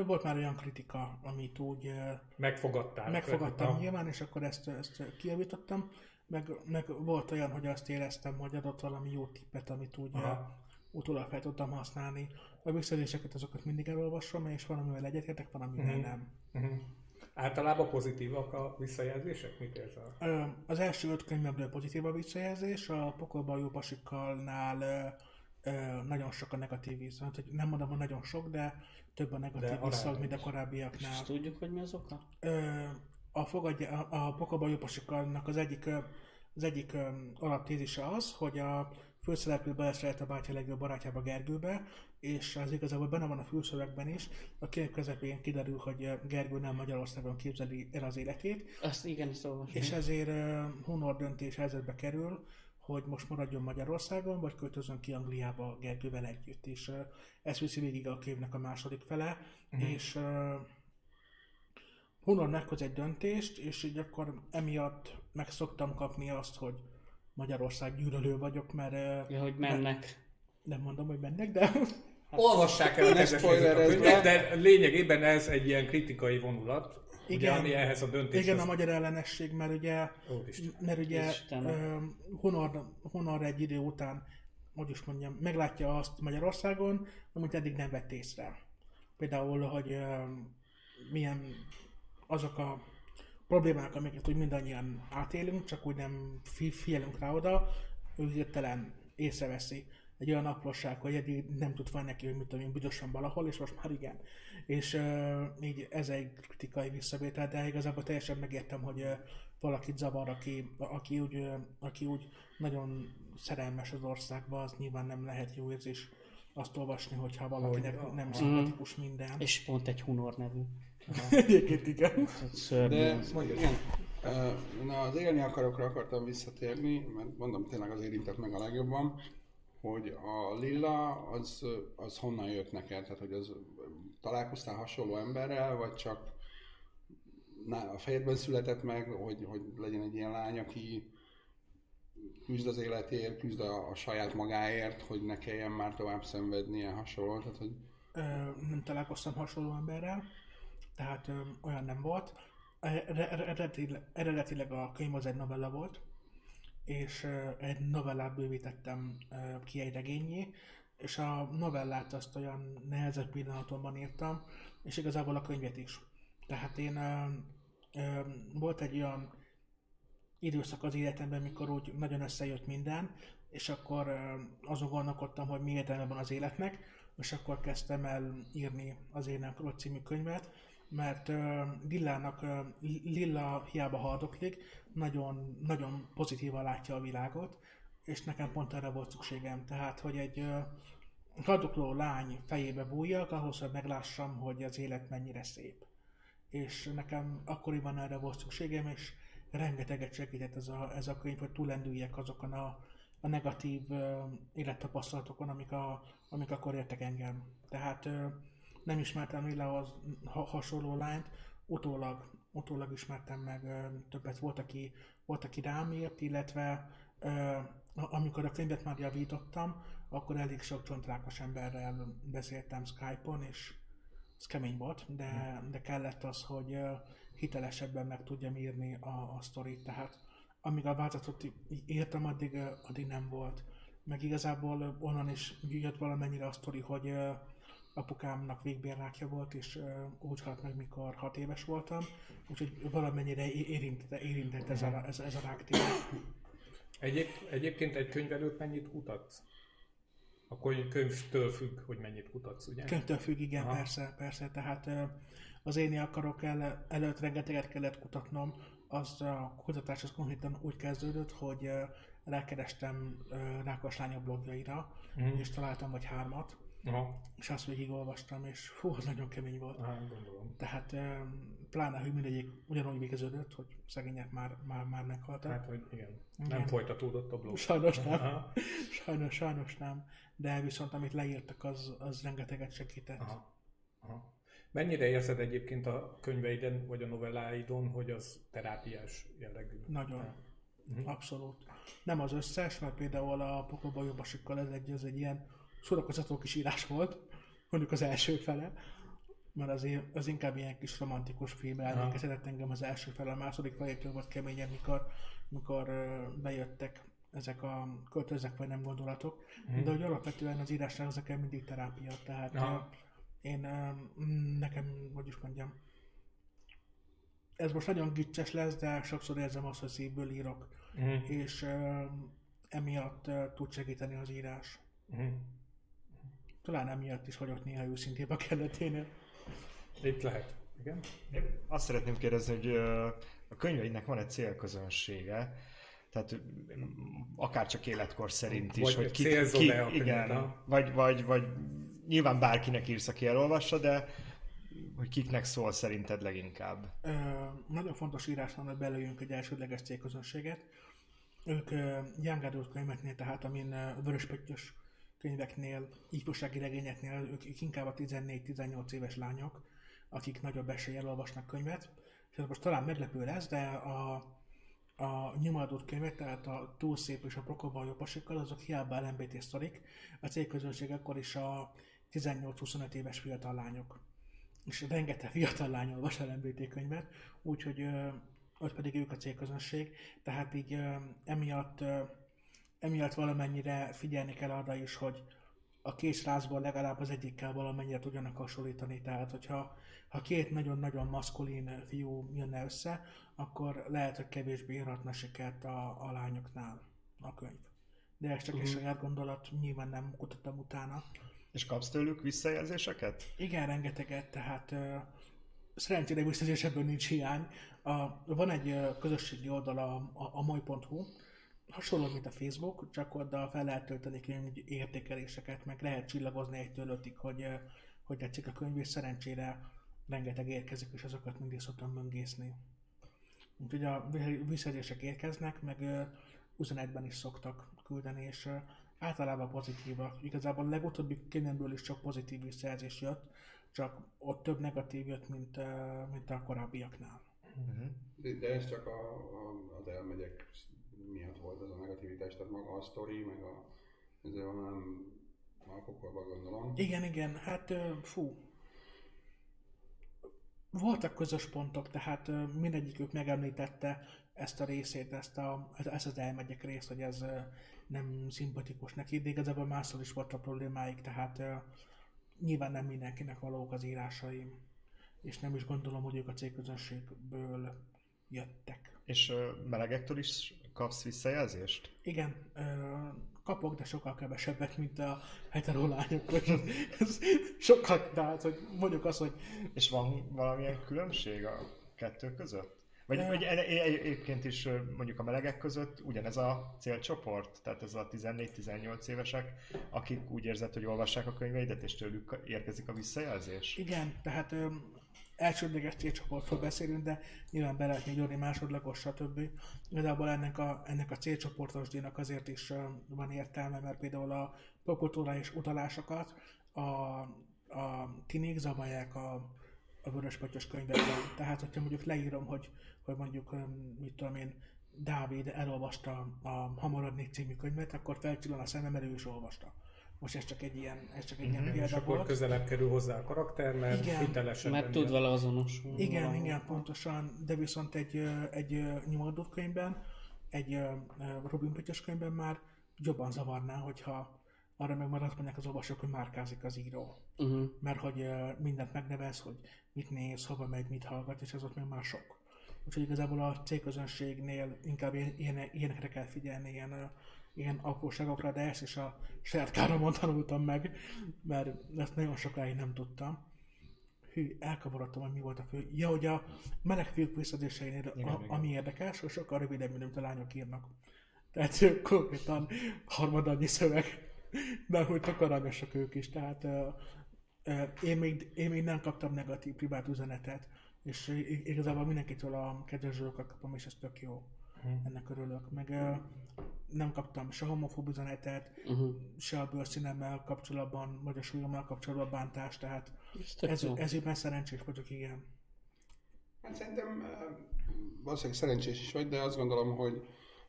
Volt már olyan kritika, amit úgy Megfogadtál? megfogadtam Aha. nyilván, és akkor ezt, ezt kijavítottam, meg, meg volt olyan, hogy azt éreztem, hogy adott valami jó tippet, amit úgy Aha. Aha. utólag fel tudtam használni. A visszajelzéseket azokat mindig elolvasom, és valamivel egyetértek, valamivel Mhm. nem. Uh-huh. Általában pozitívak a visszajelzések? Mit érzel? Az első öt könyvemből pozitív a visszajelzés, a Pokolban jó pasikalnál nagyon sok a negatív vissza. Hát, hogy nem mondom, hogy nagyon sok, de több a negatív arányban mint a korábbiaknál. És tudjuk, hogy mi az oka? Ö, a, fogadja, a, a Pokolban pasikalnak az egyik, az egyik ö, alaptézise az, hogy a főszereplő beleszerelt a bátyja legjobb barátjába Gergőbe, és az igazából benne van a fülszövegben is. A könyv közepén kiderül, hogy Gergő nem Magyarországon képzeli el az életét, Azt igen, olvasom. és ezért uh, Hunor döntés helyzetbe kerül, hogy most maradjon Magyarországon, vagy költözön ki Angliába Gergővel együtt. És uh, ez viszi végig a könyvnek a második fele, uh-huh. és uh, Hunor meghoz egy döntést, és így akkor emiatt meg szoktam kapni azt, hogy Magyarország gyűlölő vagyok, mert uh, Ja, hogy mennek. nem mondom, hogy mennek, de Olvassák el a be. de lényegében ez egy ilyen kritikai vonulat. Ugye, ami ehhez a döntés. Igen, a magyar ellenesség, mert ugye, Úristen. mert ugye ö, Honor, Honor egy idő után, hogy is mondjam, meglátja azt Magyarországon, amit eddig nem vett észre. Például, hogy ö, milyen azok a problémák, amiket úgy mindannyian átélünk, csak úgy nem fi- figyelünk rá oda, ő hirtelen észreveszi egy olyan apróság, hogy eddig nem tud van neki, hogy mit tudom én, büdösen valahol, és most már igen. És uh, így ez egy kritikai visszavétel, de igazából teljesen megértem, hogy uh, valakit zavar, aki, aki, úgy, uh, aki úgy nagyon szerelmes az országba, az nyilván nem lehet jó érzés azt olvasni, hogyha valakinek Hogy- nem szimpatikus minden. És pont egy Hunor nevű. Egyébként igen. Ez Szörnyű. De igen, na az élni akarokra akartam visszatérni, mert mondom tényleg az érintett meg a legjobban, hogy a lila az, az honnan jött neked? Tehát, hogy az találkoztál hasonló emberrel, vagy csak na, a fejedben született meg, hogy, hogy legyen egy ilyen lány, aki küzd az életért, küzd a, a saját magáért, hogy ne kelljen már tovább szenvednie hasonló. Tehát, hogy Ö, nem találkoztam hasonló emberrel, tehát ö, olyan nem volt. Ere- Eredetileg, eredetileg a könyv az egy novella volt, és egy novellát bővítettem ö, ki egy regényé, és a novellát azt olyan nehezebb pillanatomban írtam, és igazából a könyvet is. Tehát én volt egy olyan időszak az életemben, mikor úgy nagyon összejött minden, és akkor ö, azon gondolkodtam, hogy mi értelme van az életnek, és akkor kezdtem el írni az Én Akarod című könyvet, mert uh, Lillának, Lilla hiába haldoklik, nagyon, nagyon pozitívan látja a világot, és nekem pont erre volt szükségem. Tehát, hogy egy uh, haldokló lány fejébe bújjak, ahhoz, hogy meglássam, hogy az élet mennyire szép. És nekem akkoriban erre volt szükségem, és rengeteget segített ez a, ez a könyv, hogy túlendüljek azokon a, a negatív uh, élettapasztalatokon, amik, a, amik akkor értek engem. Tehát uh, nem ismertem Lillahoz ha, hasonló lányt, utólag, utólag ismertem meg többet. Volt aki, volt, aki rám írt, illetve amikor a könyvet már javítottam, akkor elég sok csontrákos emberrel beszéltem Skype-on, és ez kemény volt, de, de kellett az, hogy hitelesebben meg tudjam írni a, a sztorit, tehát amíg a változatot írtam, addig, addig nem volt. Meg igazából onnan is jött valamennyire a sztori, hogy apukámnak végbérrákja volt, és uh, úgy halt meg, mikor hat éves voltam, úgyhogy valamennyire érintett, érintett ez, a, ez, ez a rák téma. Egyéb, egyébként egy könyv előtt mennyit kutatsz? A könyv- könyvtől függ, hogy mennyit kutatsz, ugye? Könyvtől függ, igen, Aha. persze, persze. Tehát az én akarok el, előtt rengeteget kellett kutatnom. Az a kutatás az konkrétan úgy kezdődött, hogy rákerestem Rákos Lánya blogjaira, Mhm. és találtam vagy hármat, Aha, és azt végigolvastam, és fú, az nagyon kemény volt. Aha gondolom. Tehát pláne, hogy mindegyik ugyanúgy végeződött, hogy szegények már, már, már meghaltak. Hát, hogy igen. Igen. Nem folytatódott a blog. Sajnos nem. Aha, Sajnos, sajnos nem. De viszont amit leírtak, az, az rengeteget segített. aha, aha. Mennyire érzed egyébként a könyveiden, vagy a novelláidon, hogy az terápiás jellegű? Nagyon. Mhm. Abszolút. Nem az összes, mert például a Pokolba jobbasikkal ez egy, ez egy ilyen szórakozató kis írás volt, mondjuk az első fele, mert azért az inkább ilyen kis romantikus filmre emlékeztetett engem az első fele, a második felétől volt keményebb, mikor, mikor bejöttek ezek a költözek vagy nem gondolatok, de hogy alapvetően az írásnál az nekem mindig terápia, tehát Aha. én mm, nekem, hogy is mondjam, ez most nagyon gicses lesz, de sokszor érzem azt, hogy szívből írok, Mhm. és emiatt tud segíteni az írás. Mhm. Talán emiatt is vagyok néha őszintébb a kelleténél. Itt lehet. Igen? Én azt szeretném kérdezni, hogy a könyveidnek van egy célközönsége, tehát akár csak életkor szerint is, Vagy hogy ki, a ki könyvet, igen, vagy, vagy, vagy nyilván bárkinek írsz, aki elolvassa, de hogy kiknek szól szerinted leginkább? Ö, nagyon fontos írásnál, hogy belőjünk egy elsődleges célközönséget. Ők young adult könyveknél, tehát amin ö, vöröspöttyös könyveknél, ifjúsági regényeknél, ők, ők inkább a 14-18 éves lányok, akik nagyobb eséllyel olvasnak könyvet. És ez most talán meglepő lesz, de a, a nyomadott könyvek, tehát a túl szép és a Prokopban jobbasikkal, azok hiába LMBT sztorik. A célközönség akkor is a 18-25 éves fiatal lányok. és rengeteg fiatal lány olvas LMBT könyvet, úgyhogy ott pedig ők a célközönség, tehát így emiatt, emiatt valamennyire figyelni kell arra is, hogy a két srácból legalább az egyikkel valamennyire tudjanak hasonlítani, tehát hogyha ha két nagyon-nagyon maszkulin fiú jönne össze, akkor lehet, hogy kevésbé írhatna sikert a, a lányoknál a könyv. De ez csak egy saját gondolat, nyilván nem kutattam utána. És kapsz tőlük visszajelzéseket? Igen, rengeteget, tehát ö, szerencsére visszajelzés ebből nincs hiány. A, van egy ö, közösségi oldal, a, a, a moly.hu, hasonló, mint a Facebook, csak oda fel lehet tölteni könyv értékeléseket, meg lehet csillagozni egytől ötig, hogy, hogy tetszik a könyv, és szerencsére rengeteg érkezik, és azokat mindig szoktam möngészni. Úgyhogy a visszajelzések érkeznek, meg üzenetben is szoktak küldeni, és általában pozitívak. Igazából a legutóbbi könyvemből is csak pozitív visszajelzés jött, csak ott több negatív jött, mint, mint a korábbiaknál. De, de ez csak a, a, az elmegyek miatt volt ez a negativitás, tehát maga a sztori, meg a, ez a nem a pokolba gondolom. Igen, igen, hát fú. Voltak közös pontok, tehát mindegyikük megemlítette ezt a részét, ezt, a, ezt az elmegyek részt, hogy ez nem szimpatikus neki, de igazából máshol is voltak problémáik, tehát nyilván nem mindenkinek valók az írásaim, és nem is gondolom, hogy ők a cégközönségből jöttek. És melegektől is kapsz visszajelzést? Igen, kapok, de sokkal kevesebbet, mint a hetero lányok. Ez sokkal, tehát, hogy mondjuk azt, hogy És van valamilyen különbség a kettő között? Vagy, Ö. vagy e- e- egyébként is mondjuk a melegek között ugyanez a célcsoport, tehát ez a 14-18 évesek, akik úgy érzed, hogy olvassák a könyveidet, és tőlük érkezik a visszajelzés? Igen, tehát elsődleges célcsoportról beszélünk, de nyilván be lehet még másodlagos, stb. Igazából ennek a, ennek a célcsoportos díjnak azért is van értelme, mert például a popkulturális utalásokat a, a tinék zavarják a, a vöröspatyos könyvekben. Tehát, hogyha mondjuk leírom, hogy, hogy mondjuk, mit tudom én, Dávid elolvasta a Hamaradni című könyvet, akkor felcsillan a szemem, mert ő is olvasta. Most ez csak egy ilyen, ez csak egy ilyen És példa akkor volt. közelebb kerül hozzá a karakter, mert Igen. hitelesebben Mert tud vele azonosulni. Igen, valahol. igen, pontosan, de viszont egy, egy ö, nyomadó könyvben, egy Robin Pöttyös könyvben már jobban zavarná, hogyha arra meg már azt mondják az olvasók, hogy márkázik az író. Uh-huh. Mert hogy mindent megnevez, hogy mit néz, hova megy, mit hallgat, és ez ott még már sok. Úgyhogy igazából a cégközönségnél inkább ilyen, ilyen, ilyenekre kell figyelni, ilyen, ilyen ezt is a saját káromon tanultam meg, mert ezt nagyon sokáig nem tudtam. Hű, elkavarodtam, hogy mi volt a fő. Ja, hogy a meleg fiúk visszadéseinél, a, igen. ami érdekes, hogy sokkal rövidebb, mint a lányok írnak. Tehát konkrétan harmadannyi szöveg, de hogy tök aranyosak ők is. Tehát ö, ö, én, még, én még nem kaptam negatív privát üzenetet, és igazából mindenkitől a kedves zsórokat kapom, és ez tök jó. Ennek örülök. Meg nem kaptam se homofób üzenetet, Uh-huh. se a bőrszínemmel kapcsolatban, vagy a súlyommal kapcsolatban bántást, tehát Ez ezügyben szerencsés vagyok, igen. Hát szerintem eh, valószínűleg szerencsés is vagy, de azt gondolom, hogy,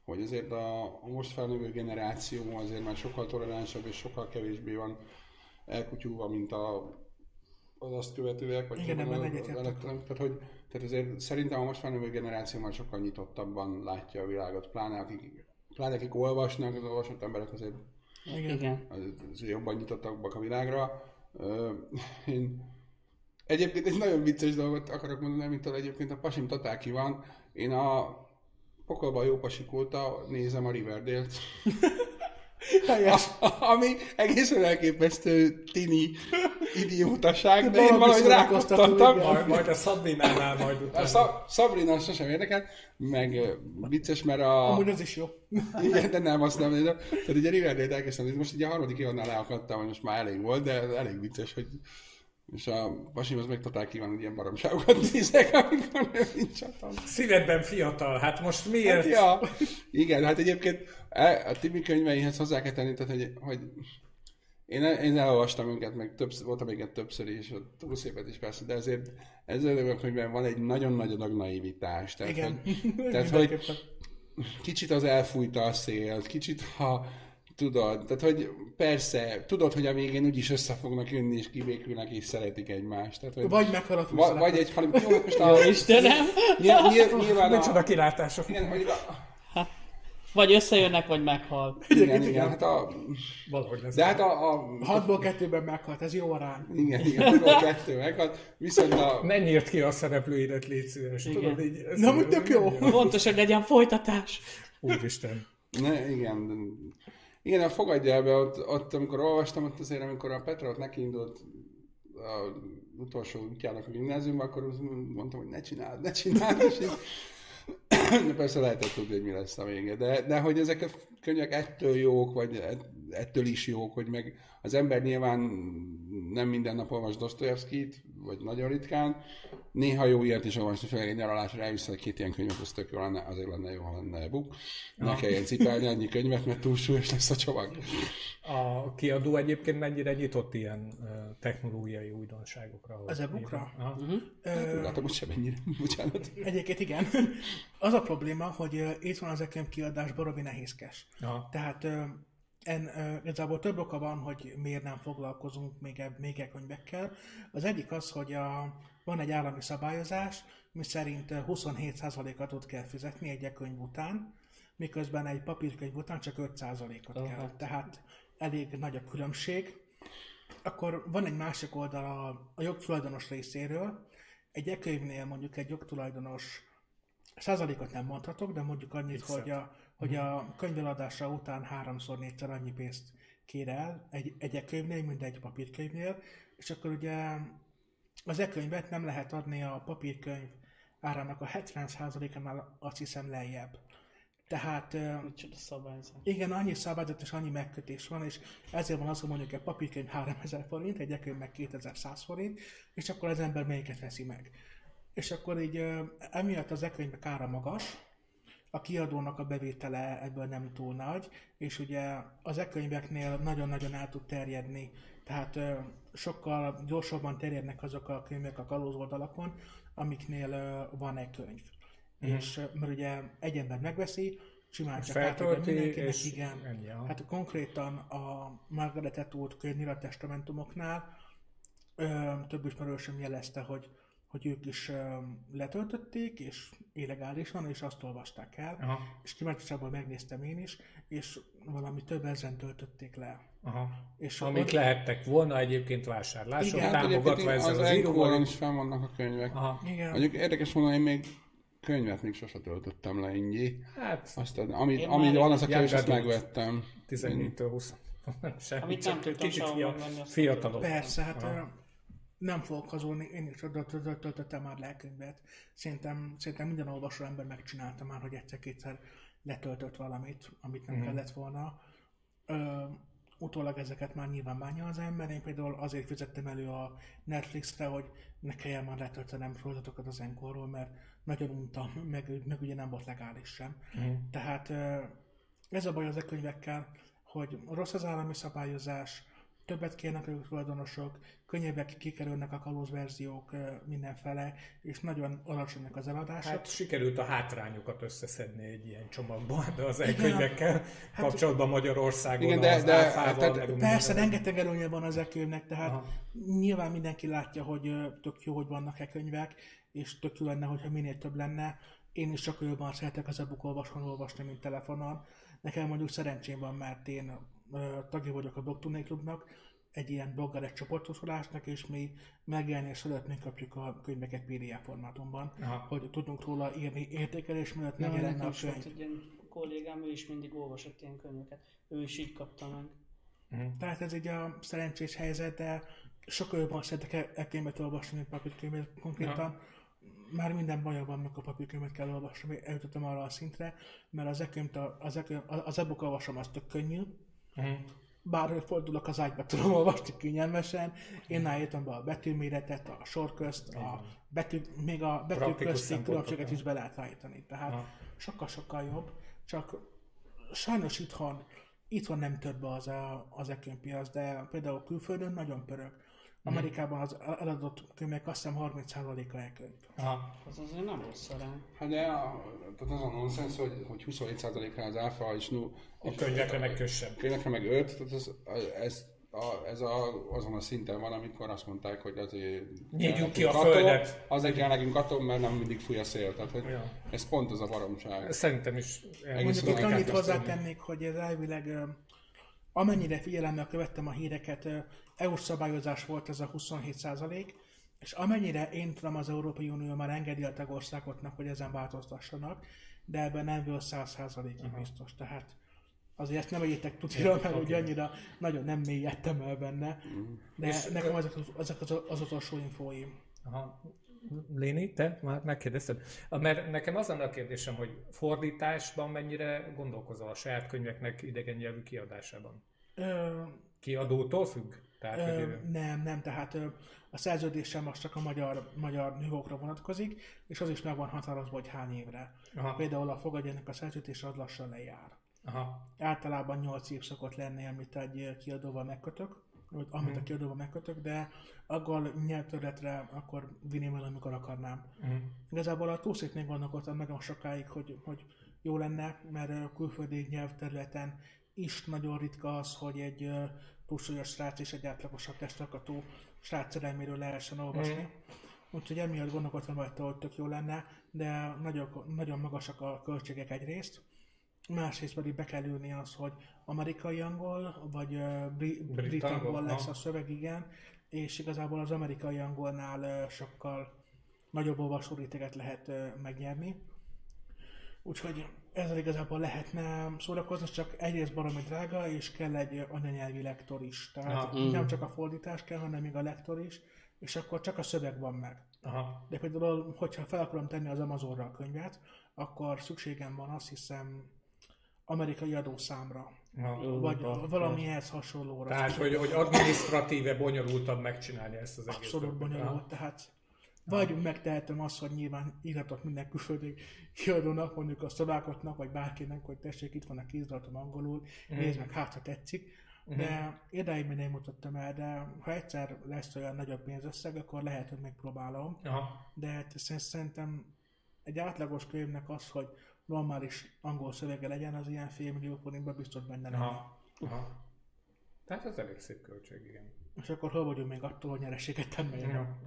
hogy azért a, a most felnövő generáció azért már sokkal toleránsabb és sokkal kevésbé van elkutyulva, mint a, az azt követőek, vagy Igen, ebben egyetértek. Tehát, hogy, tehát azért szerintem a most felnövő generáció már sokkal nyitottabban látja a világot, pláne akik, pláne akik olvasnak, az olvasott emberek azért Igen. Igen. az, az jobban nyitottak a világra. Én egyébként egy nagyon vicces dolgot akarok mondani, amitől egyébként a pasim tatáki van. Én a pokolban jó pasik óta nézem a Riverdale-t, Helyes. ami egészen elképesztő tini idiótaság, de én valahogy rákattantam. Majd, majd a Szabrinánál majd A utána. Szab- Sabrina sosem érdekel, meg vicces, mert a... Amúgy az is jó. Igen, de nem, azt nem nézem. Tehát ugye Riverdale-t elkezdtem nézni, most ugye a harmadik évadnál leakadtam, hogy most már elég volt, de elég vicces, hogy és a pasim az meg totál kíván, hogy ilyen baromságokat nézek, amikor nem nincs hatalma. Szívedben fiatal, hát most miért? Hát, ja. Igen, hát egyébként e- a Tibi könyveihez hozzá kell tenni, tehát, hogy, hogy én, én elolvastam őket, meg többször, voltam még többször is, a túl szépet is persze, de azért ezzel a könyvben van egy nagyon-nagyon nagy naivitás. Tehát, Igen. Hogy, tehát, hogy kicsit az elfújta a szél, kicsit ha Tudod, tehát hogy persze, tudod, hogy a végén úgyis össze fognak jönni, és kibékülnek, és szeretik egymást. Tehát, hogy Vagy meghal a va, fűszerek. vagy egy halim... Jó, most a... Istenem! Nyilván, nyilván, nyilván Micsoda a... kilátások. Igen, mondjuk a... Vagy összejönnek, vagy meghal. Igen, igen, hát a... Valahogy lesz. De hát a... a... Hatból kettőben meghalt, ez jó arány. Igen, igen, a kettő meghalt. Viszont a... Ne nyírt ki a szereplőidet, légy szíves. Igen. Tudod, így, Na, úgy tök jó. Fontos, hogy legyen folytatás. Úristen. Ne, igen. Igen, a fogadja el be, ott, ott, amikor olvastam, ott azért, amikor a Petra ott nekiindult a utolsó útjának a gimnáziumban, akkor azt mondtam, hogy ne csináld, ne csináld, és így, persze lehetett tudni, hogy mi lesz a vége. De, de hogy ezek a könyvek ettől jók, vagy ett- ettől is jók, hogy meg az ember nyilván nem minden nap olvas Dostoyevskit, vagy nagyon ritkán, néha jó ilyet is olvasni, főleg egy nyaralásra elvisz egy két ilyen könyvet, az tök jó lenne, azért lenne jó, ha lenne e-book. Ne kelljen cipelni annyi könyvet, mert túl súlyos lesz a csomag. A kiadó egyébként mennyire nyitott ilyen technológiai újdonságokra? Az e-bookra? Aha. Ö, Látom, hogy sem ennyire. Bocsánat. Egyébként igen. Az a probléma, hogy itt van az ekönyv kiadás baromi nehézkes. Aha. Tehát en, ö, igazából több oka van, hogy miért nem foglalkozunk még, még e könyvekkel. Az egyik az, hogy a, van egy állami szabályozás, mi szerint ö, 27%-at kell fizetni egy e-könyv után, miközben egy papírkönyv után csak 5%-ot Ó, kell. hát. Tehát elég nagy a különbség. Akkor van egy másik oldala a- a jogtulajdonos részéről. Egy e-könyvnél mondjuk egy jogtulajdonos százalékot nem mondhatok, de mondjuk annyit, hogy a, hogy a könyveladása után háromszor, négyszer annyi pénzt kér el egy, egy e-könyvnél, mint egy papírkönyvnél, és akkor ugye az e-könyvet nem lehet adni a papírkönyv árának a 70%-ánál azt hiszem lejjebb. Tehát Micsoda szabályzás. igen, annyi szabályzat és annyi megkötés van, és ezért van az, hogy mondjuk egy papírkönyv 3000 forint, egy e-könyv meg 2100 forint, és akkor az ember melyiket veszi meg. És akkor így emiatt az e-könyvek ára magas, a kiadónak a bevétele ebből nem túl nagy, és ugye az e-könyveknél nagyon-nagyon el tud terjedni, tehát ö, sokkal gyorsabban terjednek azok a könyvek a kalóz oldalakon, amiknél ö, van e-könyv. Mhm. És ö, mert ugye egy ember megveszi, simán csak átadja mindenkinek, és igen. ennyi. Hát konkrétan a Margaret Atwood könyvnyilat testamentumoknál ö, több ismerősöm jelezte, hogy, hogy ők is letöltötték, és illegálisan, és azt olvasták el, Aha. és kíváncsiságból megnéztem én is, és valami több ezren töltötték le. Aha. És Amik ott- lehettek volna egyébként vásárlások, Igen, Hát támogatva egyébként ezzel az az íróval. is fenn vannak a könyvek. Aha. Igen. Mondjuk érdekes mondani, én még könyvet még sose töltöttem le ingyi. Hát, Aztán, amit, Én ami már van, az a könyv, azt megvettem. 14-től 20. Semmi, Amit nem tudtam fiatalok. Persze, hát Aha. Nem fogok hazudni, én is töltöttem már lelkönyvet. Szerintem, szerintem minden olvasó ember megcsinálta már, hogy egyszer-kétszer letöltött valamit, amit nem kellett volna. Ö, utólag ezeket már nyilván bánja az ember. Én például azért fizettem elő a Netflixre, hogy ne kelljen már letöltenem sorozatokat az Enkorról, mert nagyon untam, meg, meg ugye nem volt legális sem. Tehát ö, ez a baj az e-könyvekkel, hogy rossz az állami szabályozás, többet kérnek a tulajdonosok, könnyebbek kikerülnek a kalóz verziók ö, mindenfele, és nagyon alacsonyak az eladások. Hát sikerült a hátrányokat összeszedni egy ilyen csomagban, de az e-könyvekkel Hát- kapcsolatban Magyarországon Igen, de- az de- áfával, tehát meg Persze, rengeteg előnye van az e-könyvnek, tehát Aha. nyilván mindenki látja, hogy tök jó, hogy vannak e-könyvek, és tök jó lenne, hogyha minél több lenne. Én is sokkal jobban szeretek az e-book olvasni, mint telefonon. Nekem mondjuk szerencsém van, mert én tagja vagyok a Blogtuné Klubnak, egy ilyen blogger egy csoportosulásnak, és mi megjelenés előtt mi kapjuk a könyveket PDF formátumban, Aha. hogy tudunk róla írni értékelés mielőtt Na, megjelenne nekem a könyv. egy ilyen kollégám, ő is mindig olvasott ilyen könyveket. Ő is így kapta meg. Tehát ez egy a szerencsés helyzet, de sokkal jobban szeretek e- e-könyvet olvasni, mint papírkönyvet konkrétan. Már minden bajom van, amikor papírkönyvet kell olvasni, eljutottam arra a szintre, mert az a- az, e az e-book olvasom, az tök könnyű. Mhm. Bárhol fordulok az ágyba, tudom olvasni kényelmesen. Én állítom be a betűméretet, a sor közt, a betű, még a betű közti különbséget is be lehet állítani. Tehát Aha. sokkal-sokkal jobb, csak sajnos itthon, itthon nem több az a, az e-könyvpiac, de például külföldön nagyon pörög. Amerikában az eladott könyvek azt hiszem 30%-a elkönyv. Aha. Az azért nem rossz arány. Hát de a, tehát az a nonsens, hogy, hogy 27%-ra az áfa, és, nu, A könyvekre meg kössebb. könyvekre meg 5, tehát ez, ez, a, ez a, azon a szinten van, amikor azt mondták, hogy azért... Kell ki a nekünk földet. Azért kell nekünk atom, mert nem mindig fúj a szél. Tehát, hogy Ja. ez pont az a baromság. Szerintem is. Mondjuk itt annyit hozzátennék, hogy ez elvileg amennyire figyelemmel követtem a híreket, EU-s szabályozás volt ez a 27% és amennyire én tudom, az Európai Unió már engedi a tagországoknak, hogy ezen változtassanak, de ebben nem volt 100 ig biztos. Tehát azért ezt nem vegyétek tudira, mert ugye annyira nagyon nem mélyedtem el benne, de És- nekem ezek, az- ezek az, az utolsó infóim. Aha. Léni, te már megkérdezted? Mert nekem az lenne a kérdésem, hogy fordításban mennyire gondolkozol a saját könyveknek idegen nyelvű kiadásában? Ö, Kiadótól függ? Ö, nem, nem, tehát ö, a szerződésem most csak a magyar, magyar nívókra vonatkozik, és az is meg van határozva, hogy hány évre. aha, Például a fogadjának a szerződés az lassan lejár. aha, Általában 8 év szokott lenni, amit egy kiadóval megkötök, vagy amit a kiadóval megkötök, de akkor nyelvtörletre akkor vinném el, amikor akarnám. mhm, Igazából a túlszéknél gondolkodtam nagyon sokáig, hogy, hogy jó lenne, mert ö, külföldi nyelvterületen is nagyon ritka az, hogy egy túlsúlyos srác és egy átlagosabb testalkatú srác szerelméről lehessen olvasni. Úgyhogy emiatt gondolkodtam rajta, hogy tök jó lenne, de nagyon, nagyon magasak a költségek egyrészt. Másrészt pedig be kell ülni az, hogy amerikai angol, vagy bri, brit, Brit angol lesz a szöveg, igen, és igazából az amerikai angolnál sokkal nagyobb olvasóréteget lehet megnyerni. Úgyhogy ezzel igazából lehetne szórakozni, csak egyrészt baromi drága, és kell egy anyanyelvi lektor is. Tehát Ah, nem csak a fordítás kell, hanem még a lektor is, és akkor csak a szöveg van meg. aha, De például, hogyha fel akarom tenni az Amazonra a könyvet, akkor szükségem van azt hiszem amerikai adószámra, aha. vagy valami ehhez hasonlóra. Tehát, hogy, hogy adminisztratíve bonyolultabb megcsinálni ezt az egészet. Abszolút bonyolult, tehát vagy megtehetem azt, hogy nyilván írhatok minden külföldi kiadónak, mondjuk a szlovákoknak, vagy bárkinek, hogy tessék, itt van a kéziratom angolul, nézd meg, hát ha tetszik. De idáig még nem mutattam el, de ha egyszer lesz olyan nagyobb pénzösszeg, akkor lehet, hogy megpróbálom. Aha, De hát sz- szerintem egy átlagos könyvnek az, hogy normális angol szövege legyen, az ilyen fél millió forintban biztos benne lenne. aha, aha. Tehát ez elég szép költség, igen. És akkor hol vagyunk még attól, hogy nyereséget termeljen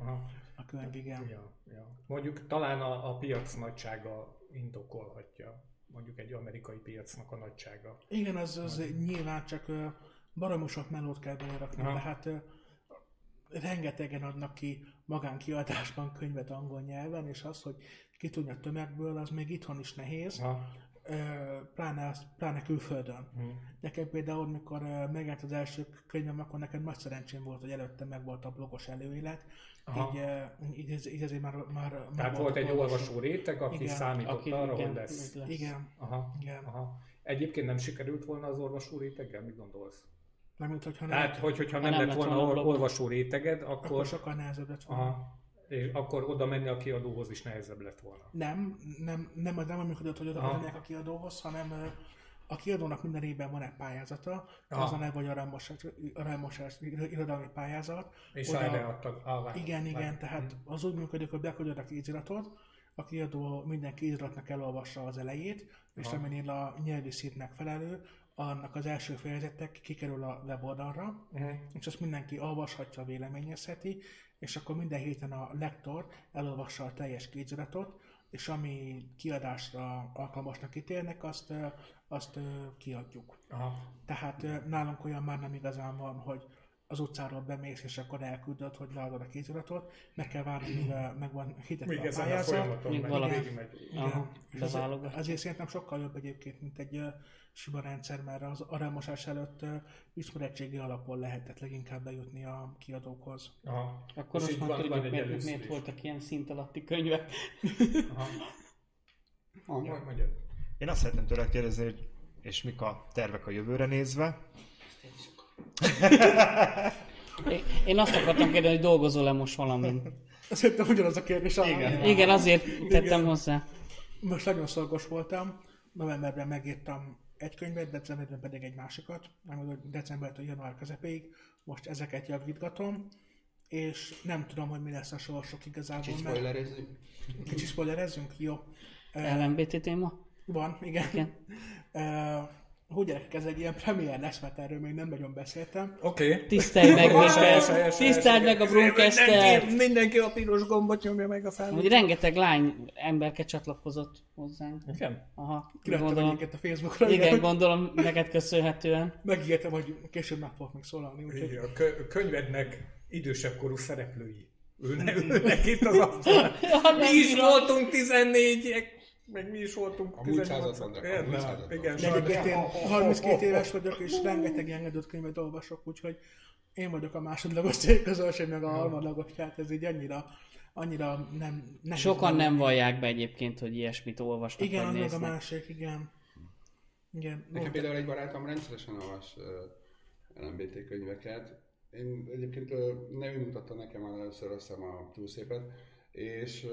a, könyv, igen. Ja, ja. Mondjuk talán a, a piac nagysága indokolhatja, mondjuk egy amerikai piacnak a nagysága. Igen, az, az nyilván csak baromi sok melót kell belerakni, tehát rengetegen adnak ki magánkiadásban könyvet angol nyelven, és az, hogy ki tudja tömegből, az még itthon is nehéz, Aha. Pláne, pláne külföldön. Hm. Nekem például, mikor ö, megjelent az első könyvem, akkor nekem nagy szerencsém volt, hogy előtte meg volt a blogos előélet, Aha. így, így, ez- így ezért már, már Tehát meg volt egy olvasó. olvasó réteg, aki Igen, számított Aki arra, igen, hogy lesz. lesz. Igen, Aha, Igen. aha. Egyébként nem sikerült volna az olvasó réteggel? Mit gondolsz? nem mint hogyha nem, Tehát, hogy, hogyha Ha nem, nem lett lett volna volna olvasó réteged, akkor akkor, sokkal nehezebb lett volna. aha, és akkor oda menni a kiadóhoz is nehezebb lett volna. Nem, nem, nem, nem úgy működött, hogy oda mennek a kiadóhoz, hanem a kiadónak minden évben van egy pályázata, Aha. az a neve, hogy a Ramos- a Ramos irodalmi pályázat. És Oda- erre adtak. Ah, Igen, igen, tehát az úgy működik, hogy beküldöd a kéziratot, a kiadó minden kéziratnak elolvassa az elejét, és Aha. aminél a nyelvi szint megfelelő, annak az első fejezetek kikerül a weboldalra, Mhm. és azt mindenki olvashatja, véleményezheti, és akkor minden héten a lektor elolvassa a teljes kéziratot, és ami kiadásra alkalmasnak ítélnek, azt, azt kiadjuk. Aha. Tehát nálunk olyan már nem igazán van, hogy az utcáról bemész, és akkor elküldöd, hogy leadod a kéziratot, meg kell várni, míg ö, meg van hitetve Még a ezen a pályázat. folyamaton Még valami-. Aha, beválogat. azért szerintem sokkal jobb egyébként, mint egy ö, sima rendszer, mert az aránymosás előtt ö, ismerettségi alapon lehetett leginkább bejutni a kiadókhoz. Aha. Akkor most már tudjuk, egy miért, miért is. voltak ilyen szint alatti könyvek. Aha. Majd magyar. Én azt szeretném tőle kérdezni, hogy és mik a tervek a jövőre nézve. Én- azt akartam kérdezni, hogy dolgozol-e most valamin. Szerintem ugyanaz a kérdés. Igen. Igen, azért tettem hozzá. Most nagyon szorgos voltam, novemberben megírtam egy könyvet, decemberben pedig egy másikat, ami decembertől január közepéig. Most ezeket javítgatom, és nem tudom, hogy mi lesz a sorsok igazából. Kicsit mert- spoilerezzük. Kicsit spoilerezzünk? Jó. LMBT téma? Van, igen. Igen. Hogy gyerekek, ez egy ilyen premier lesz, mert erről még nem nagyon beszéltem. Oké. Okay. Tisztelj meg minket! Tiszteld meg a Bruncaster! Mindenki, a piros gombot nyomja meg a Hogy felvételt. rengeteg lány emberke csatlakozott hozzánk. Igen? Aha, Kiraktam egyiket a Facebookra. Igen, gondolom neked köszönhetően. Megígértem, hogy később meg fogok még szólalni, úgyhogy Igen, a kö- könyvednek idősebb korú szereplői. Ülne, ülnek itt az asztalon. Mi is voltunk 14 meg mi is voltunk A múlt 18 században, de a múlt Érde? században. Igen, egyébként én 32 éves vagyok, és rengeteg adott könyvet olvasok, úgyhogy én vagyok a másodlagos célközönség, meg a harmadlagos, tehát ez így annyira, annyira nem... nehéz Sokan nem vallják be egyébként, hogy ilyesmit olvasnak Igen, az a másik, igen. Igen. Nekem Volt- például egy barátom rendszeresen olvas uh, LMBT könyveket. Én egyébként uh, nem ő mutatta nekem először azt hiszem a túlszépet, és uh,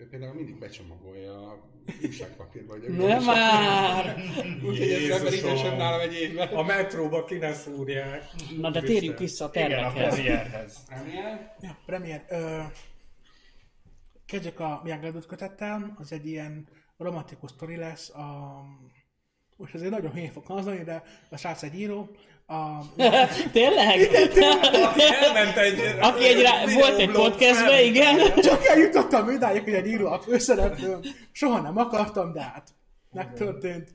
ő például mindig becsomagolja a újságpapírba, hogy Nem már! Úgyhogy ez rendszeresen nálam egy évben. A metróba ki ne szúrják. Na de térjünk vissza a Igen, a tervekhez. premierhez. Premier? Ja, premier. Ö, kezdjük a Adult kötettel, az egy ilyen romantikus sztori lesz. A, most azért nagyon hülyén fog hangzani, de a srác egy író. A, Tényleg? Elment egy... Aki egy rá, volt egy podcastben, igen. csak eljutottam idáig, hogy egy író a főszereplőm. Soha nem akartam, de hát megtörtént.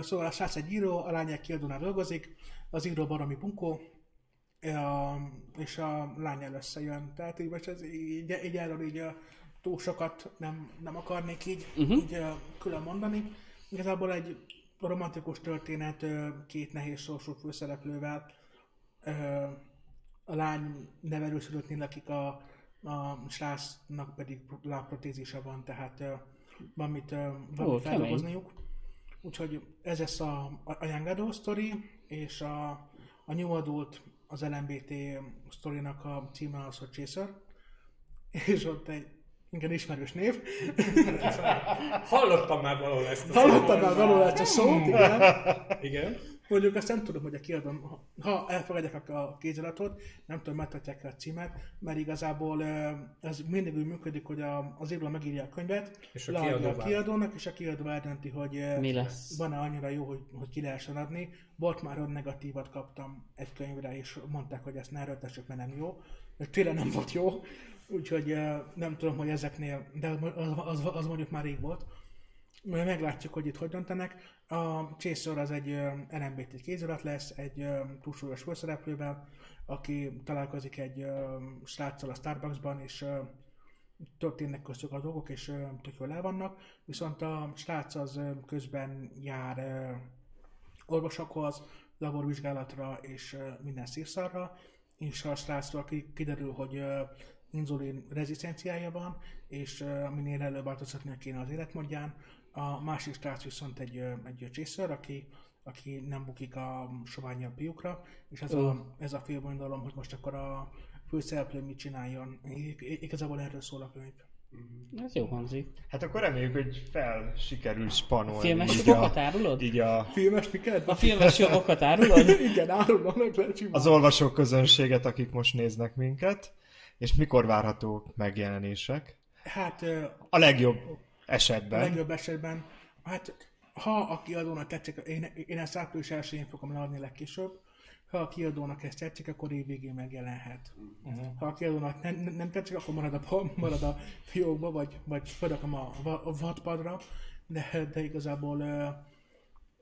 Szóval a srác egy író, a lány egy kiadónál dolgozik, az író baromi bunkó, és a lány összejön. Tehát így most ez így, így erről így túl sokat nem, nem akarnék így, uh-huh. így külön mondani. Igazából egy romantikus történet két nehéz sorsú főszereplővel, a lány nevelőszülöttnél, akik a, a srácnak pedig lábprotézise van, tehát ö, van mit, ö, van Ó, mit kemény. feldolgozniuk. Úgyhogy ez lesz a, a Young Adult story, és a, a New Adult, az LMBT sztorinak a címe az, hogy Chaser, és ott egy igen ismerős név. Hallottam már valahol ezt a Hallottam már valahol ezt a szót, igen. Igen. Mondjuk azt nem tudom, hogy a kiadom, ha elfogadják a kéziratot, nem tudom, megtartják a címet, mert igazából ez mindig úgy működik, hogy a, az író megírja a könyvet, És a kiadó a kiadónak, és a kiadó eldönti, hogy Mi lesz? van-e annyira jó, hogy, hogy ki lehessen adni. Volt már, hogy negatívat kaptam egy könyvre, és mondták, hogy ezt ne erőltessük, mert nem jó. És tényleg nem volt jó, úgyhogy nem tudom, hogy ezeknél, de az, az, az mondjuk már rég volt. Meglátjuk, hogy itt hogy döntenek. A Chaser az egy ö, LMBT kézirat lesz, egy túlsúlyos főszereplővel, aki találkozik egy sráccal a Starbucksban, és történnek köztük a dolgok, és tök jól el vannak. Viszont a srác az közben jár orvosokhoz, laborvizsgálatra és minden szírszarra, és a srácról kiderül, hogy inzulin rezisztenciája van, és minél előbb változtatnia kéne az életmódján. A másik srác viszont egy, egy cséször, aki, aki nem bukik a soványabb fiúkra, és ez, a, ez a félbonyolom, hogy most akkor a főszereplő mit csináljon. Igazából erről szól a könyv. Ez jó hangzik. Hát akkor reméljük, hogy fel sikerül spanolni. Filmes így jogokat a, árulod? így a, Filmes miket? A filmes jogokat árulod? Igen, árulom meg lehet az olvasó közönséget, akik most néznek minket, és mikor várhatók megjelenések. Hát A legjobb a esetben. legjobb esetben, hát ha a kiadónak tetszik, én, én ezt április 1 fogom leadni legkésőbb, ha a kiadónak ezt tetszik, akkor évvégén megjelenhet. Uh-huh. Ha a kiadónak nem, nem- tetszik, akkor marad a, marad a fiókba, vagy, vagy felrakom a, a vadpadra, de, de igazából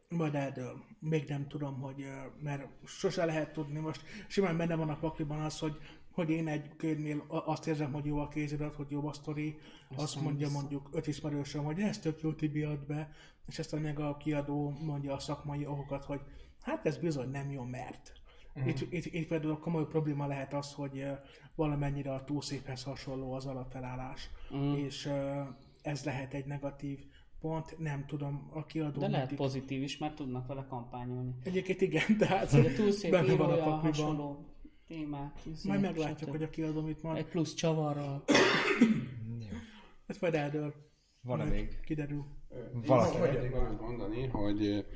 majd eldől. Még nem tudom, hogy, mert sose lehet tudni. Most simán benne van a pakliban az, hogy, hogy én egy könyvnél a- azt érzem, hogy jó a kézirat, hogy jó a sztori, azt mondja mondjuk öt ismerősöm, hogy ez tök jó Tibi ad be, és aztán meg a kiadó mondja a szakmai okokat, hogy hát ez bizony nem jó, mert. Uh-huh. Itt, itt, itt például komoly probléma lehet az, hogy valamennyire a túlszéphez hasonló az alapfelállás, uh-huh. és ez lehet egy negatív pont, nem tudom, a kiadó De lehet mindig- pozitív is, mert tudnak vele kampányolni. Egyébként igen, tehát a túl szép benne van a pakliban. hasonló témák. izé, Majd meglátjuk, hogy a kiadó mit mond. Egy plusz csavarral. Ez majd eldől. Van-e Majd még? Kiderül. Valaki. Én valamit mondani, hogy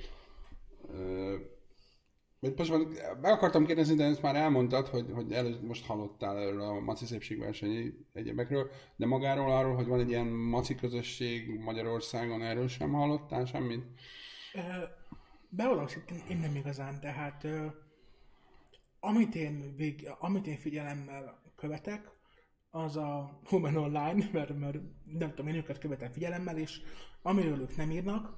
Mert most már meg akartam kérdezni, de ezt már elmondtad, hogy, hogy elő, most hallottál erről a maci szépségverseny egyebekről, de magáról arról, hogy van egy ilyen maci közösség Magyarországon, erről sem hallottál semmit? Bevallom, én nem igazán, tehát amit én, vég, amit én figyelemmel követek, az a Human Online, mert, mert nem tudom, én őket követem figyelemmel, és amiről ők nem írnak,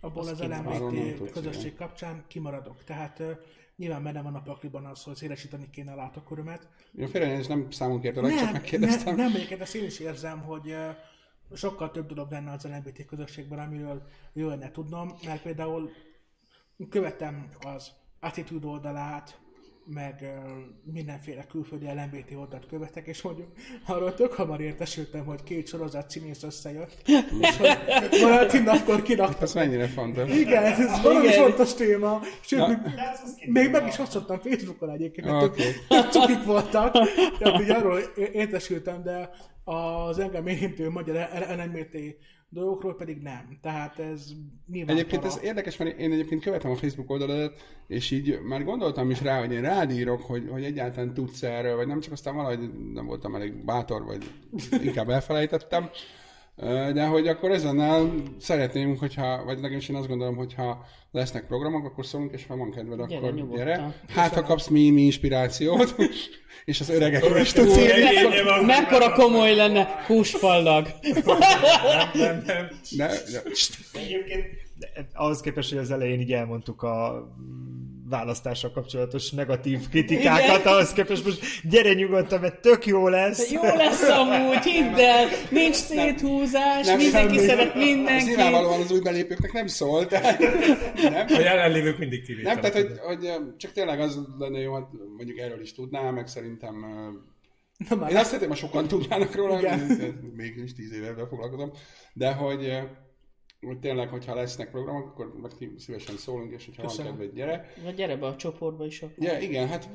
abból az arról nem LMBT közösség kapcsán kimaradok. Tehát nyilván benne van a pakliban az, hogy szélesíteni kéne a látókörömet, Jó, félre, és nem számunk értelek, csak nem, megkérdeztem. nem, nem, egyébként ezt én is érzem, hogy sokkal több dolog lenne az LMBT közösségben, amiről jó lenne tudnom, mert például követem az attitude oldalát, meg mindenféle külföldi LMBT oldalt követek, és mondjuk arról tök hamar értesültem, hogy két sorozat színész összejött, és hogy Valentin napkor kiraktak. Ez mennyire fontos. Igen, ez valami Igen. fontos téma. Sőt, Na. még, még meg is osztottam Facebookon egyébként, mert tök cukik voltak. Tehát így arról értesültem, de az engem érintő magyar LMBT dolgokról pedig nem. Tehát ez nyilván Egyébként para. ez érdekes, mert én egyébként követem a Facebook oldaladat, és így már gondoltam is rá, hogy én rád írok, hogy, hogy egyáltalán tudsz erről, vagy nem, csak aztán valahogy nem voltam elég bátor, vagy inkább elfelejtettem. De hogy akkor ezennel szeretném, hogyha, vagy legalábbis én azt gondolom, hogyha lesznek programok, akkor szólunk, és ha van kedved, Gyere, akkor nyugodtan. gyere. Hát, ha kapsz mi, mi inspirációt, és az öregekről is tudsz írni. Mekkora, komoly lenne húsfallag. Nem, nem. De, de, Egyébként ahhoz képest, hogy az elején így elmondtuk a választással kapcsolatos negatív kritikákat, Igen. ahhoz képest most gyere nyugodtan, mert tök jó lesz. Jó lesz amúgy, hidd el, nincs széthúzás, Nem, mindenki semmi. szeret ez mindenkit. nyilvánvalóan az új belépőknek nem szól, tehát nem? A jelenlévők mindig kivételek. Nem, tehát hogy, hogy csak tényleg az lenne jó, hát mondjuk erről is tudnál, meg szerintem Na már én azt szeretném, ha sokan tudnának róla, még is tíz éve foglalkozom, de hogy, hogy tényleg, hogyha lesznek programok, akkor meg szívesen szólunk, és hogyha Köszönöm. van kedved, gyere. Vagy gyere be a csoportba is. akkor. Ja, igen, hát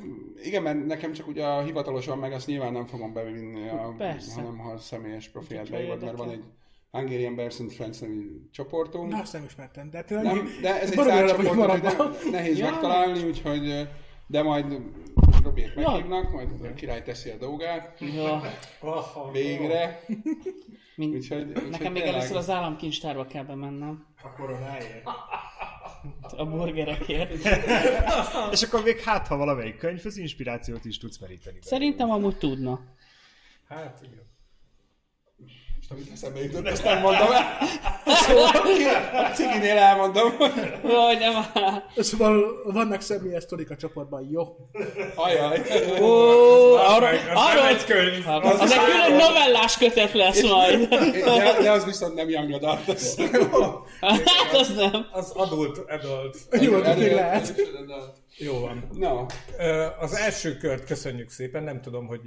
igen, mert nekem csak ugye a hivatalosan meg azt nyilván nem fogom bevinni, a, Persze. hanem ha a személyes profilt Hogyha beírod, mert van egy. Hungarian Bears and Friends nevű csoportunk. Na, azt nem ismertem, de tényleg Nem, de ez egy zárt csoport, ne- nehéz Ja. megtalálni, úgyhogy de majd Robiék Ja. meghívnak, majd a király teszi a dolgát, Ja, végre. mind... Úgyhogy, úgyhogy Nekem még tényleg- először az államkincstárba kell bemennem. A koronáért. A burgerekért. És akkor még hát, ha valamelyik könyvhöz inspirációt is tudsz meríteni. Szerintem amúgy tudna. Hát igen. Most amit eszembe jutott, ezt nem mondom el. Szóval a ciginél elmondom. Jaj, nem áll. Szóval vannak személyes sztorik a csoportban, jó? Ajaj. Ó, nem arról, egy könyv. az, az egy külön novellás kötet lesz majd. De, de az viszont nem young adult. Az. Hát az nem. Az adult, adult. Jó, Erről- lehet. Jó van. Na, Az első kört köszönjük szépen, nem tudom, hogy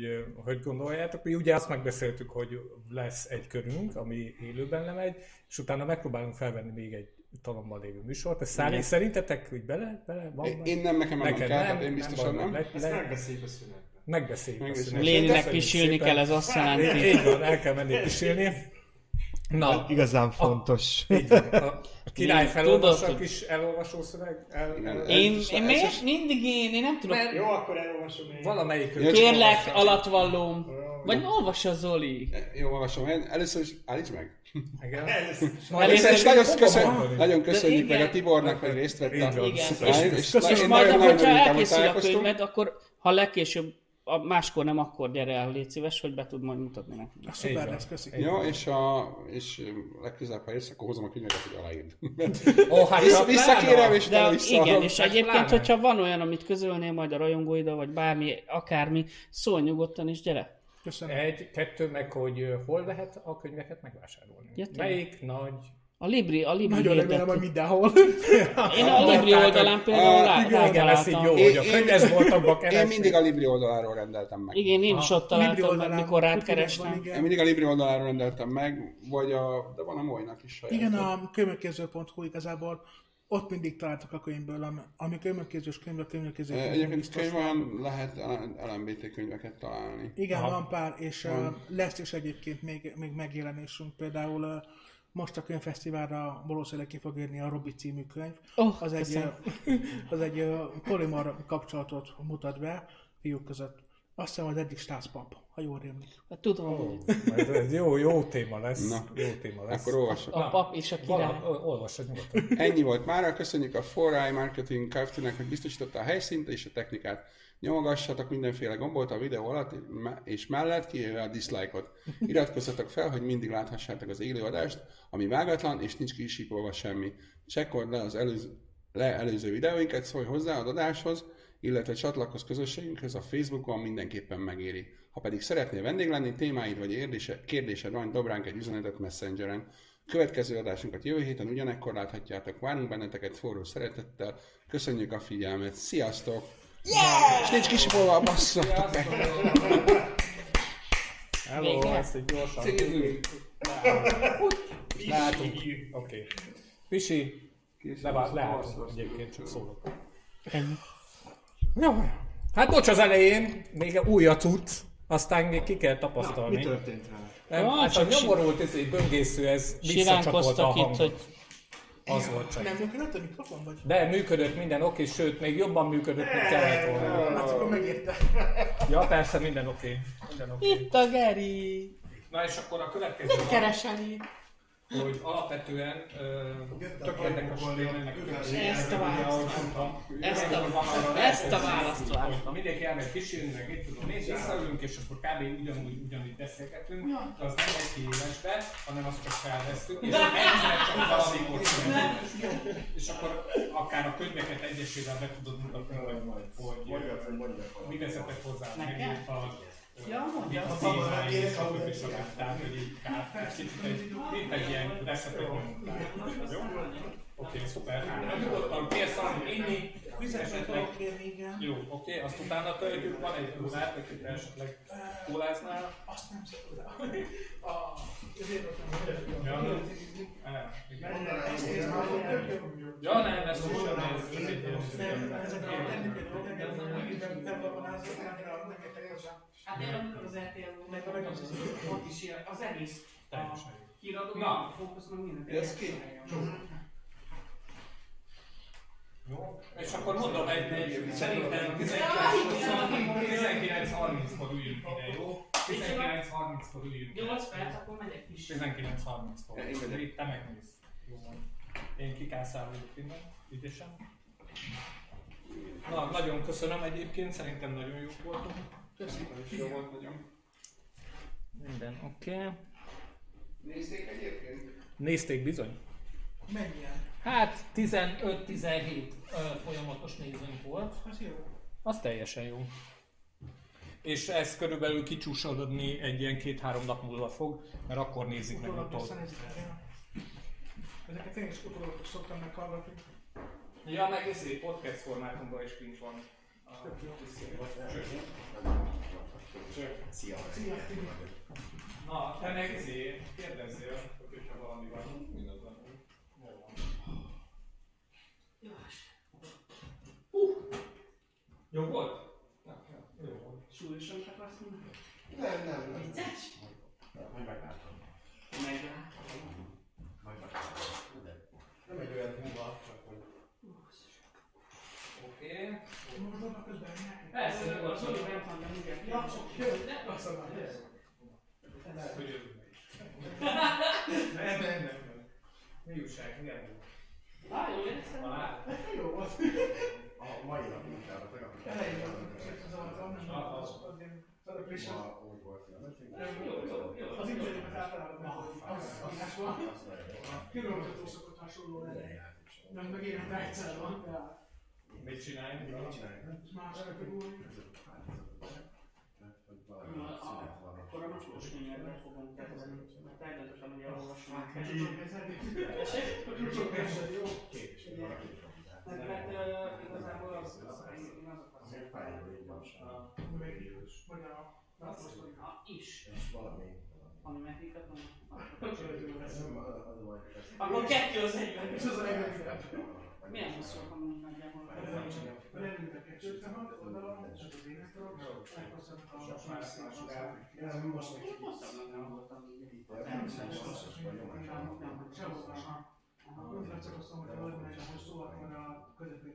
hogy gondoljátok. Mi ugye azt megbeszéltük, hogy lesz egy körünk, ami élőben lemegy, és utána megpróbálunk felvenni még egy talommal lévő műsort. Ez szállé, szerintetek, hogy bele? bele van én nem, nekem nem Neked kell, nem, én biztosan nem. Le, le, megbeszéljük a szünetben. megbeszéljük. a szünetet. Léninek pisilni kell, ez azt jelenti. így van, el kell menni pisilni. Na, Igazán fontos. így van. A király a hogy- kis elolvasó szöveg. El, Igen. el, Én, Ez- én miért? is- Mindig én, én nem tudok. Jó, akkor elolvasom én. valamelyik Kérlek, olvassa. alatvallóm. Vagy olvassa Zoli. Jó, olvasom én. Először is állíts meg. Igen. Először is nagyon, köszön, nagyon köszönjük meg a. Tibornak, hogy részt vett Így a. Igen. és én És majd, hogyha elkészül a könyved, akkor ha legkésőbb, a máskor nem, akkor gyere el, légy szíves, hogy be tud majd mutatni nekünk. A szuper lesz, köszi. Jó, és, a, és legközelebb, ha érsz, akkor hozom a könyveket, hogy aláírd. Ó, hát Vissza, ja, visszakérem, és De vissza. igen, és Hát egyébként, pláne. hogyha van olyan, amit közölnél majd a rajongóidal, vagy bármi, akármi, szólj nyugodtan, és gyere. Köszönöm. Egy, kettő, meg hogy hol lehet a könyveket megvásárolni. Ja? Melyik nagy... A Libri, a Libri Nagyon remélem, hogy mindenhol. Én a Libri oldalán például lá- Igen, igen, ez így jó, hogy a Én- könyvesboltokba Én keresni. mindig a Libri oldaláról rendeltem meg. Igen, én is ott találtam meg, oldalán mikor rád van, kerestem. Én mindig a Libri oldaláról rendeltem meg, vagy a, de van a Molynak is saját. Igen, a könyvkéző.hu igazából ott mindig találtak a könyvből, ami, könyvkézős könyv, a könyvkéző Eh, Egyébként könyvben lehet LMBT könyveket találni. Igen, Aha. van pár, és uh, lesz is egyébként még, még megjelenésünk, például uh, most a könyvfesztiválra valószínűleg ki fog jönni a Robi című könyv. Oh, az, egy, az egy ö, polimor kapcsolatot mutat be fiúk között. Azt hiszem, az egyik stászpap, ha jól rémlik. Hát Tudom, majd ez jó, jó téma lesz. Na. jó téma lesz. Akkor olvasom. a pap és a király. Olvassad nyugodtan. Ennyi volt mára, köszönjük a 4i Marketing Kft-nek, hogy biztosította a helyszínt és a technikát. Nyomogassatok mindenféle gombolt a videó alatt és mellett, kivéve a dislike-ot. Iratkozzatok fel, hogy mindig láthassátok az élő ami vágatlan és nincs kisípolva semmi. Csekkold le az előző, le előző videóinkat, szólj hozzá az adáshoz, illetve csatlakozz közösségünkhöz a Facebookon mindenképpen megéri. Ha pedig szeretnél vendég lenni, témáid vagy érdése, kérdésed van, dob ránk egy üzenetet Messengeren. Következő adásunkat jövő héten ugyanekkor láthatjátok. Várunk benneteket forró szeretettel. Köszönjük a figyelmet. Sziasztok! Yeah! És nincs kisipolva, basszatok meg! Hello, ezt egy gyorsan. Látunk. Oké. Pisi, levá- leálltunk egyébként, csak szólok. Ennyi. Jó. Hát bocs az elején, még új a cucc, aztán még ki kell Mi tapasztalni. történt rá? Nem, hát a nyomorult ez egy böngésző, ez visszacsapolta a Siránkoztak itt, hangot. hogy Az volt csak. Nem működött a mikrofon, vagy? De működött minden oké, sőt, még jobban működött, mint kellett volna. Hát akkor megérte. Ja, persze, minden oké. Minden oké. itt a Geri. Na és akkor a következő Mit keresel itt? Hogy alapvetően tök érdekes tényleg Ezt a választ Ezt a, ezt a választ vártam. Mindenki elmegy kísérni, meg mit tudom én, visszaülünk, és akkor kb. ugyanúgy, ugyanúgy beszélgetünk, de az nem egy kiélesbe, hanem azt csak felvesztük, és egyszer csak valamikor és akkor akár a könyveket egyesével be tudod mutatni, hogy, hogy mi vezetett hozzá, megírt a Ja, mondja. a témáid, és a többi stb. Tehát, hogy így kár, egy kicsit egy, mint egy ilyen reszetet nyomunk. Jó? Oké, szuper. Na, Nyugodtan kérsz valamit inni, igen. jó, oké, azt utána töltjük, van egy kólát, akit esetleg kóláznál. Azt nem voltam. Ja, nem, ez most sem ez a Hát én amikor az RTL meg a ott is ilyen, az egész Teljesen jó. híradó, Na. fókusz, meg minden. Ez ki? Jó, és akkor mondom egy, egy szerintem 19.30-kor üljünk ide, jó? 19.30-kor üljünk ide. 8 perc, akkor megyek is. 19.30-kor. Én megyek. Itt te megnézd. Jó van. Én kikászálok innen, ügyesen. Na, nagyon köszönöm egyébként, szerintem nagyon jók voltunk. Jó volt nagyon. Minden oké. Okay. Nézték egyébként? Nézték bizony? Mennyien? Hát 15-17 folyamatos nézőnk volt. Az jó. Az teljesen jó. És ez körülbelül kicsúsodni egy ilyen két-három nap múlva fog, mert akkor nézik meg Utólag utol. Ezeket én is utólag szoktam meghallgatni. Ja, meg ezért podcast formátumban is kint van. Szia! Szia. Na, te meg ezért kérdezzél, hogyha valami van. Mindaz van. Jó van. Jó volt? Na, jó, jó volt. Súlyosan akarsz mondani? Nem, nem, nem. Vicces? Majd meglátom. Meglátom. Majd meglátom. Nem egy olyan húva, csak hogy... Oké. Most dobnak közben. Persze, Szóval nyugodtan. bent van. Ja, jó. Azt a már. Lehet, hogy jövünk is. Nem, nem, nem. Mi újság? Milyen volt? Á, éreztem? Alá? Jó volt. A mai nap munkára tegnap. Elején és ez az nem az az. Ma úgy volt, hogy Jó, jó, jó. Az internetben általában nem volt. Az az van. Kirolgató szokott hasonló lenni. Meg meg évente egyszer van. Mit csináljunk? Mit csináljuk? Más kategória. Akkor a mocskos könyvekben fogom kezdeni, mert eredetesen ugye olvasom át. Sok eset, jó. Mert mert, igazából az én azokat a naposztolik. Ha is, És valami... ami. Ez nem a Akkor kettő az egyben. És az a legnagyobb. Milyen hosszúak amúgy nagyjából? Leültek egy 56 oldalon, ez az énektől, meghosszabbnak a Most meg Hosszabbnak nem voltam így. Csak azt mondom, hogy megy a hosszú, akkor a közepén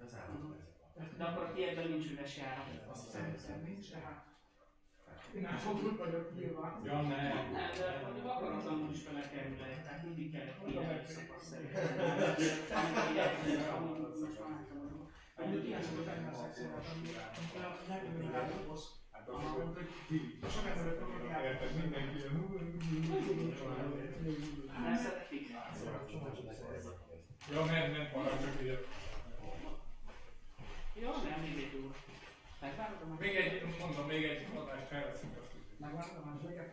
lesz. De akkor a tiédben nincs üres járat. Szerintem nincs, de hát... Fogok vagyok nyilván. Ja, ne. Nem, de mondjuk akaratlanul is belekerül le, tehát mindig kellett ilyen szakasz szerintem. Mondjuk ilyen szokott lenni a szexuális, amikor a nevű áthoz. Sok emberek fogják Érted, mindenki Nem szeretik. Ja, nem, nem, csak ugye. Jó, nem, még egy úr. Megvárom meg. Még egy, mondom, még egy adást felveszünk azt, hogy Megvárom a másodikat?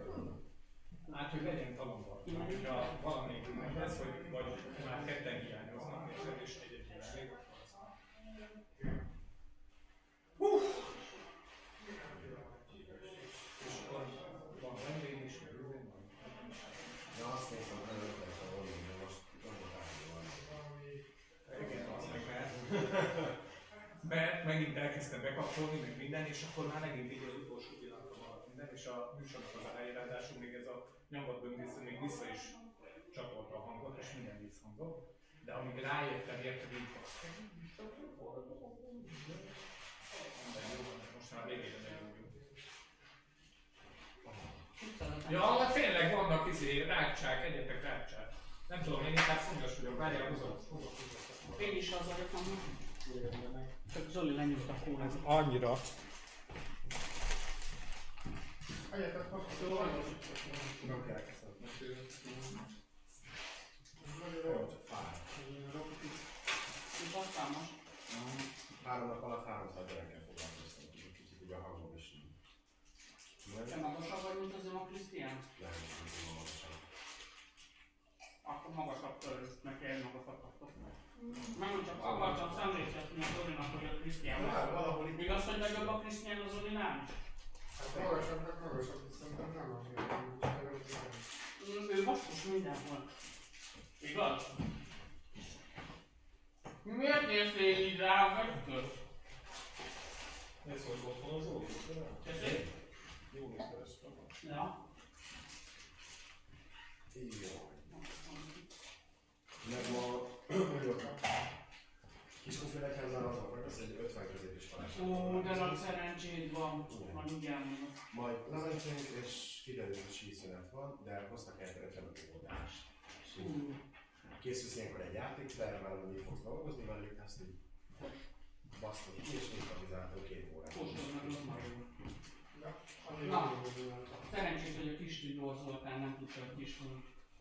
Hát, hogy legyen talomba. Ha valamelyik meg lesz, hogy vagy már ketten hiányoznak, és egy-egy akkor az És akkor van vendég is, meg üzén van. Ja, azt néztem, hogy nem ötletes a volna, de most nem volt átadva. Igen, az meg mert, mert megint elkezdtem bekapcsolni, meg minden, és akkor már megint így az utolsó pillanatban maradt minden, és a műsornak az elején ráadásul még ez a nyomvat böngésző még vissza is csatolta a hangot, és minden visszhangot. De amíg rájöttem, érted, így Minden jó, most már végére megyünk. Ja, hát tényleg vannak izé, rákcsák, egyetek rákcsák. Nem tudom, én inkább szúnyos vagyok, várjál, hozom. Én is az vagyok amúgy. Csak Zoli lenyújt a kólát. Annyira. Egyetet kapcsoló Nem kell kezdeni. Jó, csak fáj. Most. Három nap alatt háromszor gyerekkel foglalkoztam, kicsit ugye a hangom is Te magasabb vagy, mint az a Krisztián? lehet, hogy tudom magasan. Akkor magasabb törőt, neki egy magasabb Megmondom, csak akartam szemléltetni a Zolinak, hogy a Krisztián Hát, valahol itt- Igaz, hogy nagyobb a Krisztián a Zolinál? Hát magasabbnak magasabb, szerintem nem. Mm, Ő basszus mindenhol. Igaz? Miért néztél így rám, vagy Ez volt otthon az Zoli? Tessék? Jó nézteles Ja. Így jó. Meg ma, hogy ott Kiskufél egyházán az volt, az egy 50 középiskolás. Ó, de nagy szerencséd van. Majd úgy elmondom. Majd lementünk, és kiderült, hogy síszünet van, de hoztak el 55 óvodást. Ú, Készülsz ilyenkor egy játéktervvel, hogy mit fogsz dolgozni velük, ezt így basztunk ki, és improvizáltunk két órát. Na, szerencsés, hogy a kis Zoltán nem tudta, hogy kis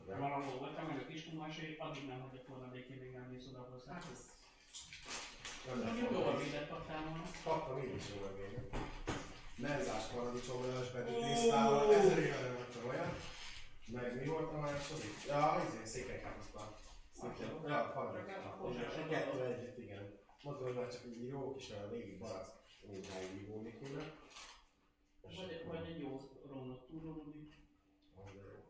De- valahol voltam, meg a kis Tumásé, addig nem hagyott volna békén, még nem mész oda hozzá. Hát ez... Mondjuk jól kapni. védett adtál volna. Kaptam én is jó regényet. Menzás paradicsomleves betű tésztával, ezer éve nem vettem olyan. Meg mi volt a második? Ja, izé, székelykáposzta. Székely- Ja, paradicsomleves. Kettő együtt, igen. Mondtam, hogy már csak így jó kis olyan régi barack munkáig ívóni kéne. És Vagy, vagy egy jó romlott túrólódik. Ah, de jó.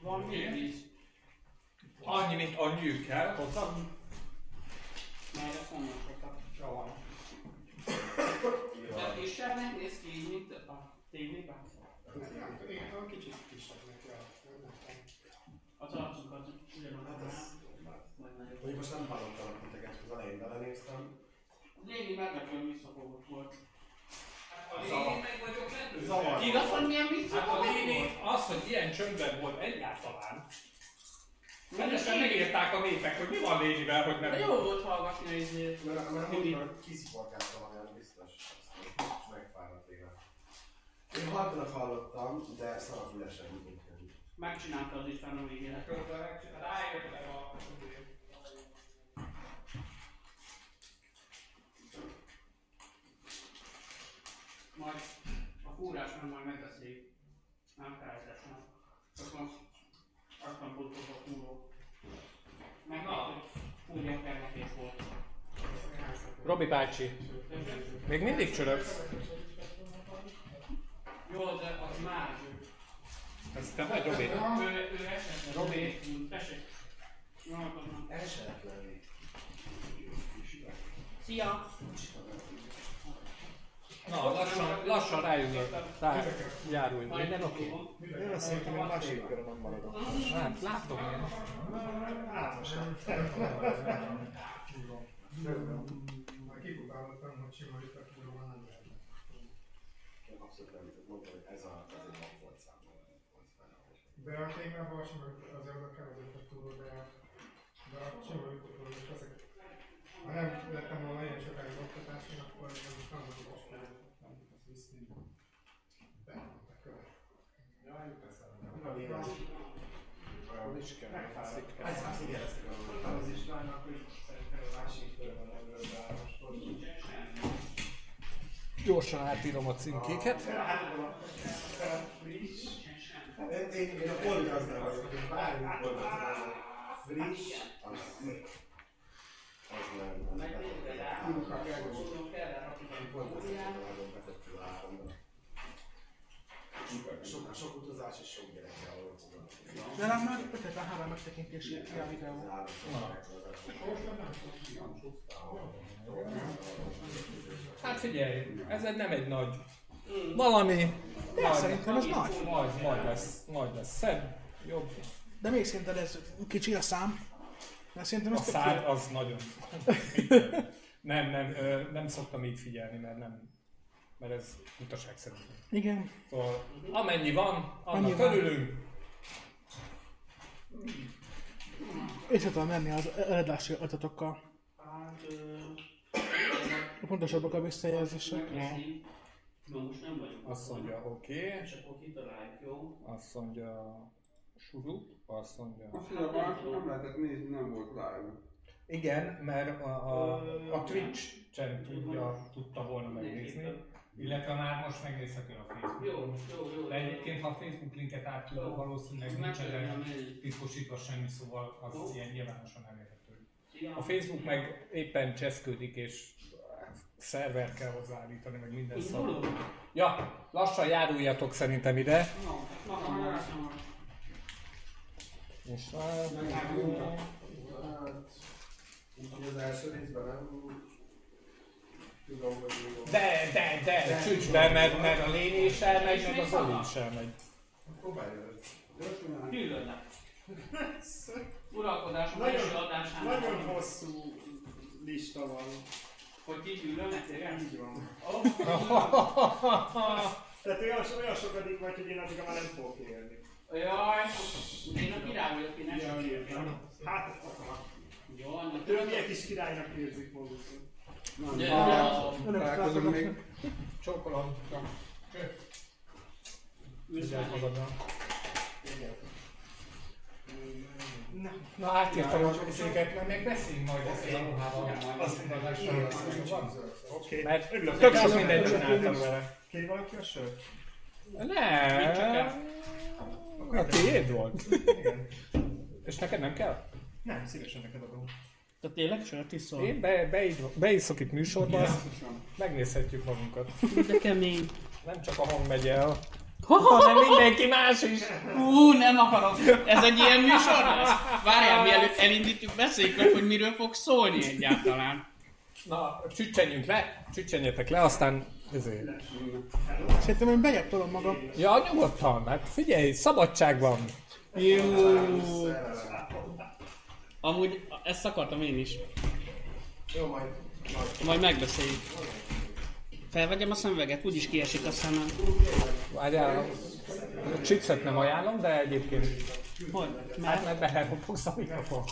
Van még víz. Annyi, mint annyi kell, hozzá. Majd azt mondom sokat. Ja. De kisebnek néz ki így, mint a tévében. Én a kicsit kisebbnek. Az arcukat ugyanaz. Mondjuk most nem hallottam titeket, csak az elején belenéztem. Légi meglepően visszafogott volt. Zavar. Igaz, hogy milyen Hát a volt? az, hogy ilyen csöndben volt egyáltalán. Rendesen megírták a népek, hogy mi van lénivel, hogy De nem. jó volt hallgatni a izét. Mert, mert Mindig. amikor kisziporkáltam valamilyen biztos, megfáradt végre. Én halkanak hallottam, de szarfülesen inkább. Megcsinálta az István a végére. Rájöttem a... Majd a fúrás meg majd megbeszéljük. Nem felejtettem. Csak most aztán bultok a fúró. Meg Na. hogy fúrja kernetés volt. Robi bácsi, még mindig csörögsz? Jó, de az már. Ez te vagy, Robi? Ő, ő esett. Robi, tessék. Esetlen. Szia! Na, lassan, lassan rájövök. Rá, járulj. Minden oké? Én azt mondtam, hogy a második körön nem maradok. Hát, látom én. Kiputálottam, hogy sima diktatúrban nem lehet. Abszolút nem mondani, hogy ez a, ez egy volt számomra. De a témában sima az érdekel az diktatúra, de, de a sima is ezek. Ha nem lettem volna ilyen sokáig oktatáson, akkor ez is nem volt okos nem tudsz viszni. De, a követ. Jaj, jut eszembe. Olyan is kell, Ez az igen, ezt gondoltam. Az Istvánnak, hogy szerintem a másik körben ebből Gyorsan átírom a címkéket. Én, én a nem vagyok, hogy bármit mondasz Friss, az az nem. Kell, sok, sok utazás és sok. De nem már 53 megtekintési a videó. Hát figyelj, ez egy nem egy nagy valami. Majd, Szerintem ez nagy. Majd, majd lesz, majd lesz szebb, jobb. De még szerinted ez kicsi a szám? Mert szerintem A ez tök szár az nagyon. nem, nem, ö, nem szoktam így figyelni, mert nem, mert ez utaság szerintem. Igen. Szóval amennyi van, annak Annyi van. Örülünk. És tudom menni az eredlási adatokkal. Hát, ö, A pontosabbak a visszajelzések. Na most nem vagyunk. Azt mondja, oké. Okay. És akkor kitaláljuk, jó? Azt mondja, surup. Azt mondja. Mondja, már nem lehetett nézni, nem volt live. Igen, mert a, a, a Twitch-en tudja, tudta volna megnézni. Illetve már most megnézhető a Facebook. Jó, jó, jó. De egyébként, ha a Facebook linket átküldöd, valószínűleg nincs erre titkosítva semmi, szóval az ilyen nyilvánosan elérhető. A Facebook meg éppen cseszködik, és szerver kell hozzáállítani, meg minden szar. Ja, lassan járuljatok szerintem ide. És Úgyhogy az első részben nem de, de, de, csücs be, mert, mert a lény is elmegy, meg az Oli is elmegy. Próbálj. Gyűlölnek. Uralkodás a Nagyon- belső adásán. Nagyon hosszú lista van. Hogy ki gyűlölnek, tényleg? Így van. Tehát olyan, olyan sokadik vagy, hogy én addigra már nem fogok élni. Jaj, én a király vagyok, én nem sem. Hát, Jó, annak többiek is királynak érzik magukat. Ja, Találkozunk még. Csókolom. Vigyázz magadra. Na, átírtam a csószéket, mert még beszéljünk majd ezt a ruhával. Azt van. Oké. Mert tök sok mindent csináltam vele. Kér valaki a sört? Nem. A tiéd volt. Igen. És neked nem kell? Nem, szívesen neked adom. Te tényleg sört iszol? Én be, beid- beiszok itt műsorba, azt megnézhetjük magunkat. De kemény. Nem csak a hang megy el, hanem mindenki más is. Hú, nem akarok. Ez egy ilyen műsor lesz? Várjál, mielőtt elindítjuk, beszéljük meg, hogy miről fog szólni egyáltalán. Na, csüccsenjünk le, csüccsenjetek le, aztán ezért. Szerintem én bejebb tolom magam. Ja, nyugodtan, hát figyelj, szabadság van. Jó. Amúgy ezt akartam én is. Jó, majd. Majd megbeszéljük. Felvegyem a szemüveget, úgyis kiesik a szemem. Várjál, a chipset nem ajánlom, de egyébként Hogy? hát mert beherpogsz a mikrofon.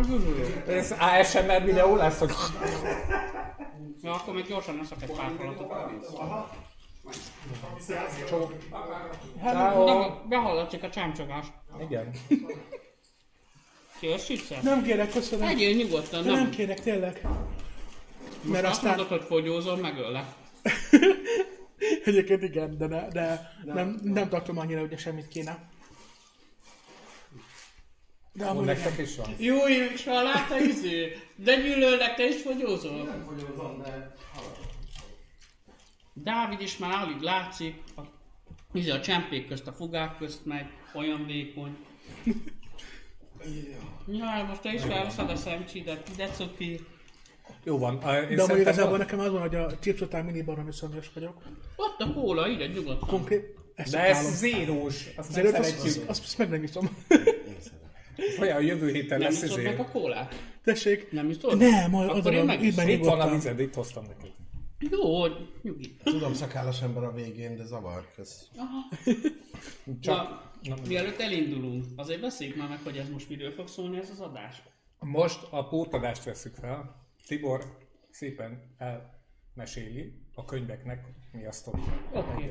Üző. Ez ASMR videó lesz, hogy Ja, akkor még gyorsan leszek egy pár falatot. Ciao. Nem, behallatszik a csámcsogás. Igen. Kész sütszer? Nem kérek, köszönöm. Egyél nyugodtan, nem nem. kérek, tényleg. Most Mert azt aztán... mondod, hogy fogyózol, megöllek. Egyébként igen, de, ne, de nem, nem tartom annyira, hogy semmit kéne. De amúgy. Nektek is van. Jó, is már látta izé. De gyűlölnek, te is fogyózol? Nem fogyózom, de. Dávid is már alig látszik. A Íze a csempék közt, a fogák közt megy, olyan vékony. Ja, most te is felszed a szemcsidet, de cuki. Jó van. Én De amúgy igazából van- nekem az van, hogy a chips után mindig baromi szomjas vagyok. Ott a kóla, ide nyugodtan. Konkrét, ezt De ez zérós. Azt nem Azért azt, szeretjük. azt, azt meg nem iszom. Olyan jövő héten Nem lesz iszod meg a kólát? Tessék. Nem iszod? Nem, majd Akkor én odaadom, meg így már Itt van a vized, itt hoztam neked. Jó, nyugi. Tudom, szakállas ember a végén, de zavar. Ez... Csak, Na, mielőtt elindulunk, azért beszéljük már meg, hogy ez most miről fog szólni ez az adás. Most a pótadást veszük fel. Tibor szépen elmeséli a könyveknek mi a sztori. Oké.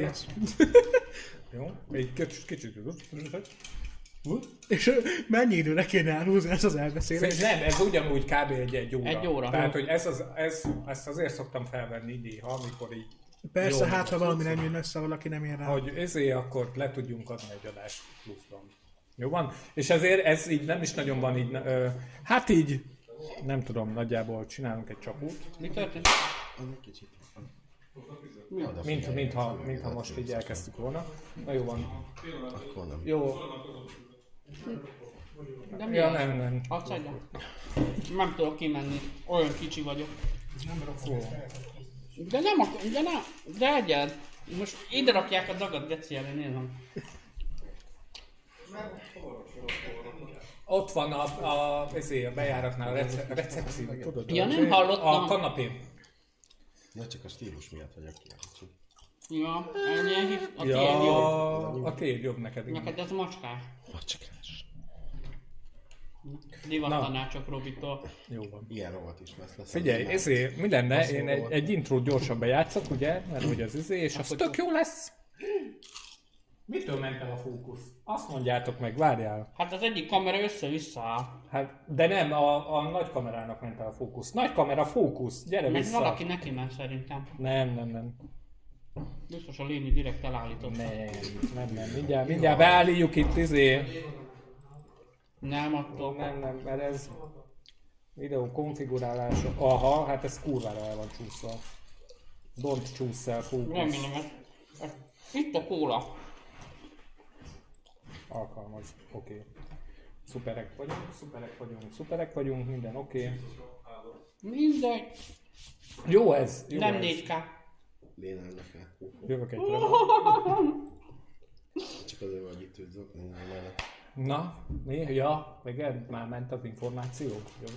Lesz. Jó? Egy kicsit, kicsit. És ö, mennyi időre kéne elhúzni ezt az elbeszélést? Nem, ez ugyanúgy kb. egy, egy óra. Egy óra. Tehát, hogy ez az, ez, ezt azért szoktam felvenni néha, amikor így Persze, Jó, hát ha valami nem jön össze, valaki nem ér rá. hogy ezért akkor le tudjunk adni egy adást pluszban. Jó van? És ezért ez így nem is nagyon van így, ö, hát így, nem tudom, nagyjából csinálunk egy csapút, Mi történt? Egy kicsit. mint, mintha, mintha most így elkezdtük volna. Na jó van. Akkor nem. Jó. De mi Ja, nem, nem. Egyet? Nem tudok kimenni, olyan kicsi vagyok. Jó. De nem, ak- de nem, de egyet. Most ide rakják a dagat, geci elé, nézem. Ott van a, a, ezért a bejáratnál a rece, recepció, tudod? Ja, nem hallottam. A kanapén. Ja, csak a stílus miatt vagyok kíváncsi. Ja, ennyi, a tiéd jobb. Ja, a tiéd jobb neked. Neked ez macskás. Macskás. Divattanácsok Robitól. Jó van. Ilyen rovat is lesz. lesz Figyelj, ezért mi lenne, én egy, egy intrót gyorsan bejátszok, ugye, mert hogy az izé, és az tök jó lesz. Mitől ment el a fókusz? Azt mondjátok meg, várjál. Hát az egyik kamera össze-vissza áll. Hát, de nem, a, a nagy kamerának ment el a fókusz. Nagy kamera, fókusz, gyere Meg vissza. valaki neki ment szerintem. Nem, nem, nem. Biztos a Léni direkt elállította. Nem, nem, nem. Mindjárt, mindjárt beállítjuk itt, izé. Nem attól. Nem, nem, mert ez videó konfigurálása. Aha, hát ez kurvára el van csúszva. Don't csúsz el, fókusz. Ez- ez- Itt a kóla. Alkalmaz. Oké. Okay. Szuperek vagyunk, szuperek vagyunk, szuperek vagyunk, minden oké. Okay. Mindegy. Jó ez, jó Nem ez. 4K. Lénelnek el. Jövök egy Csak azért, hogy itt tudsz zokni. Na, mi? Ja, igen, már ment az információ. Jobbra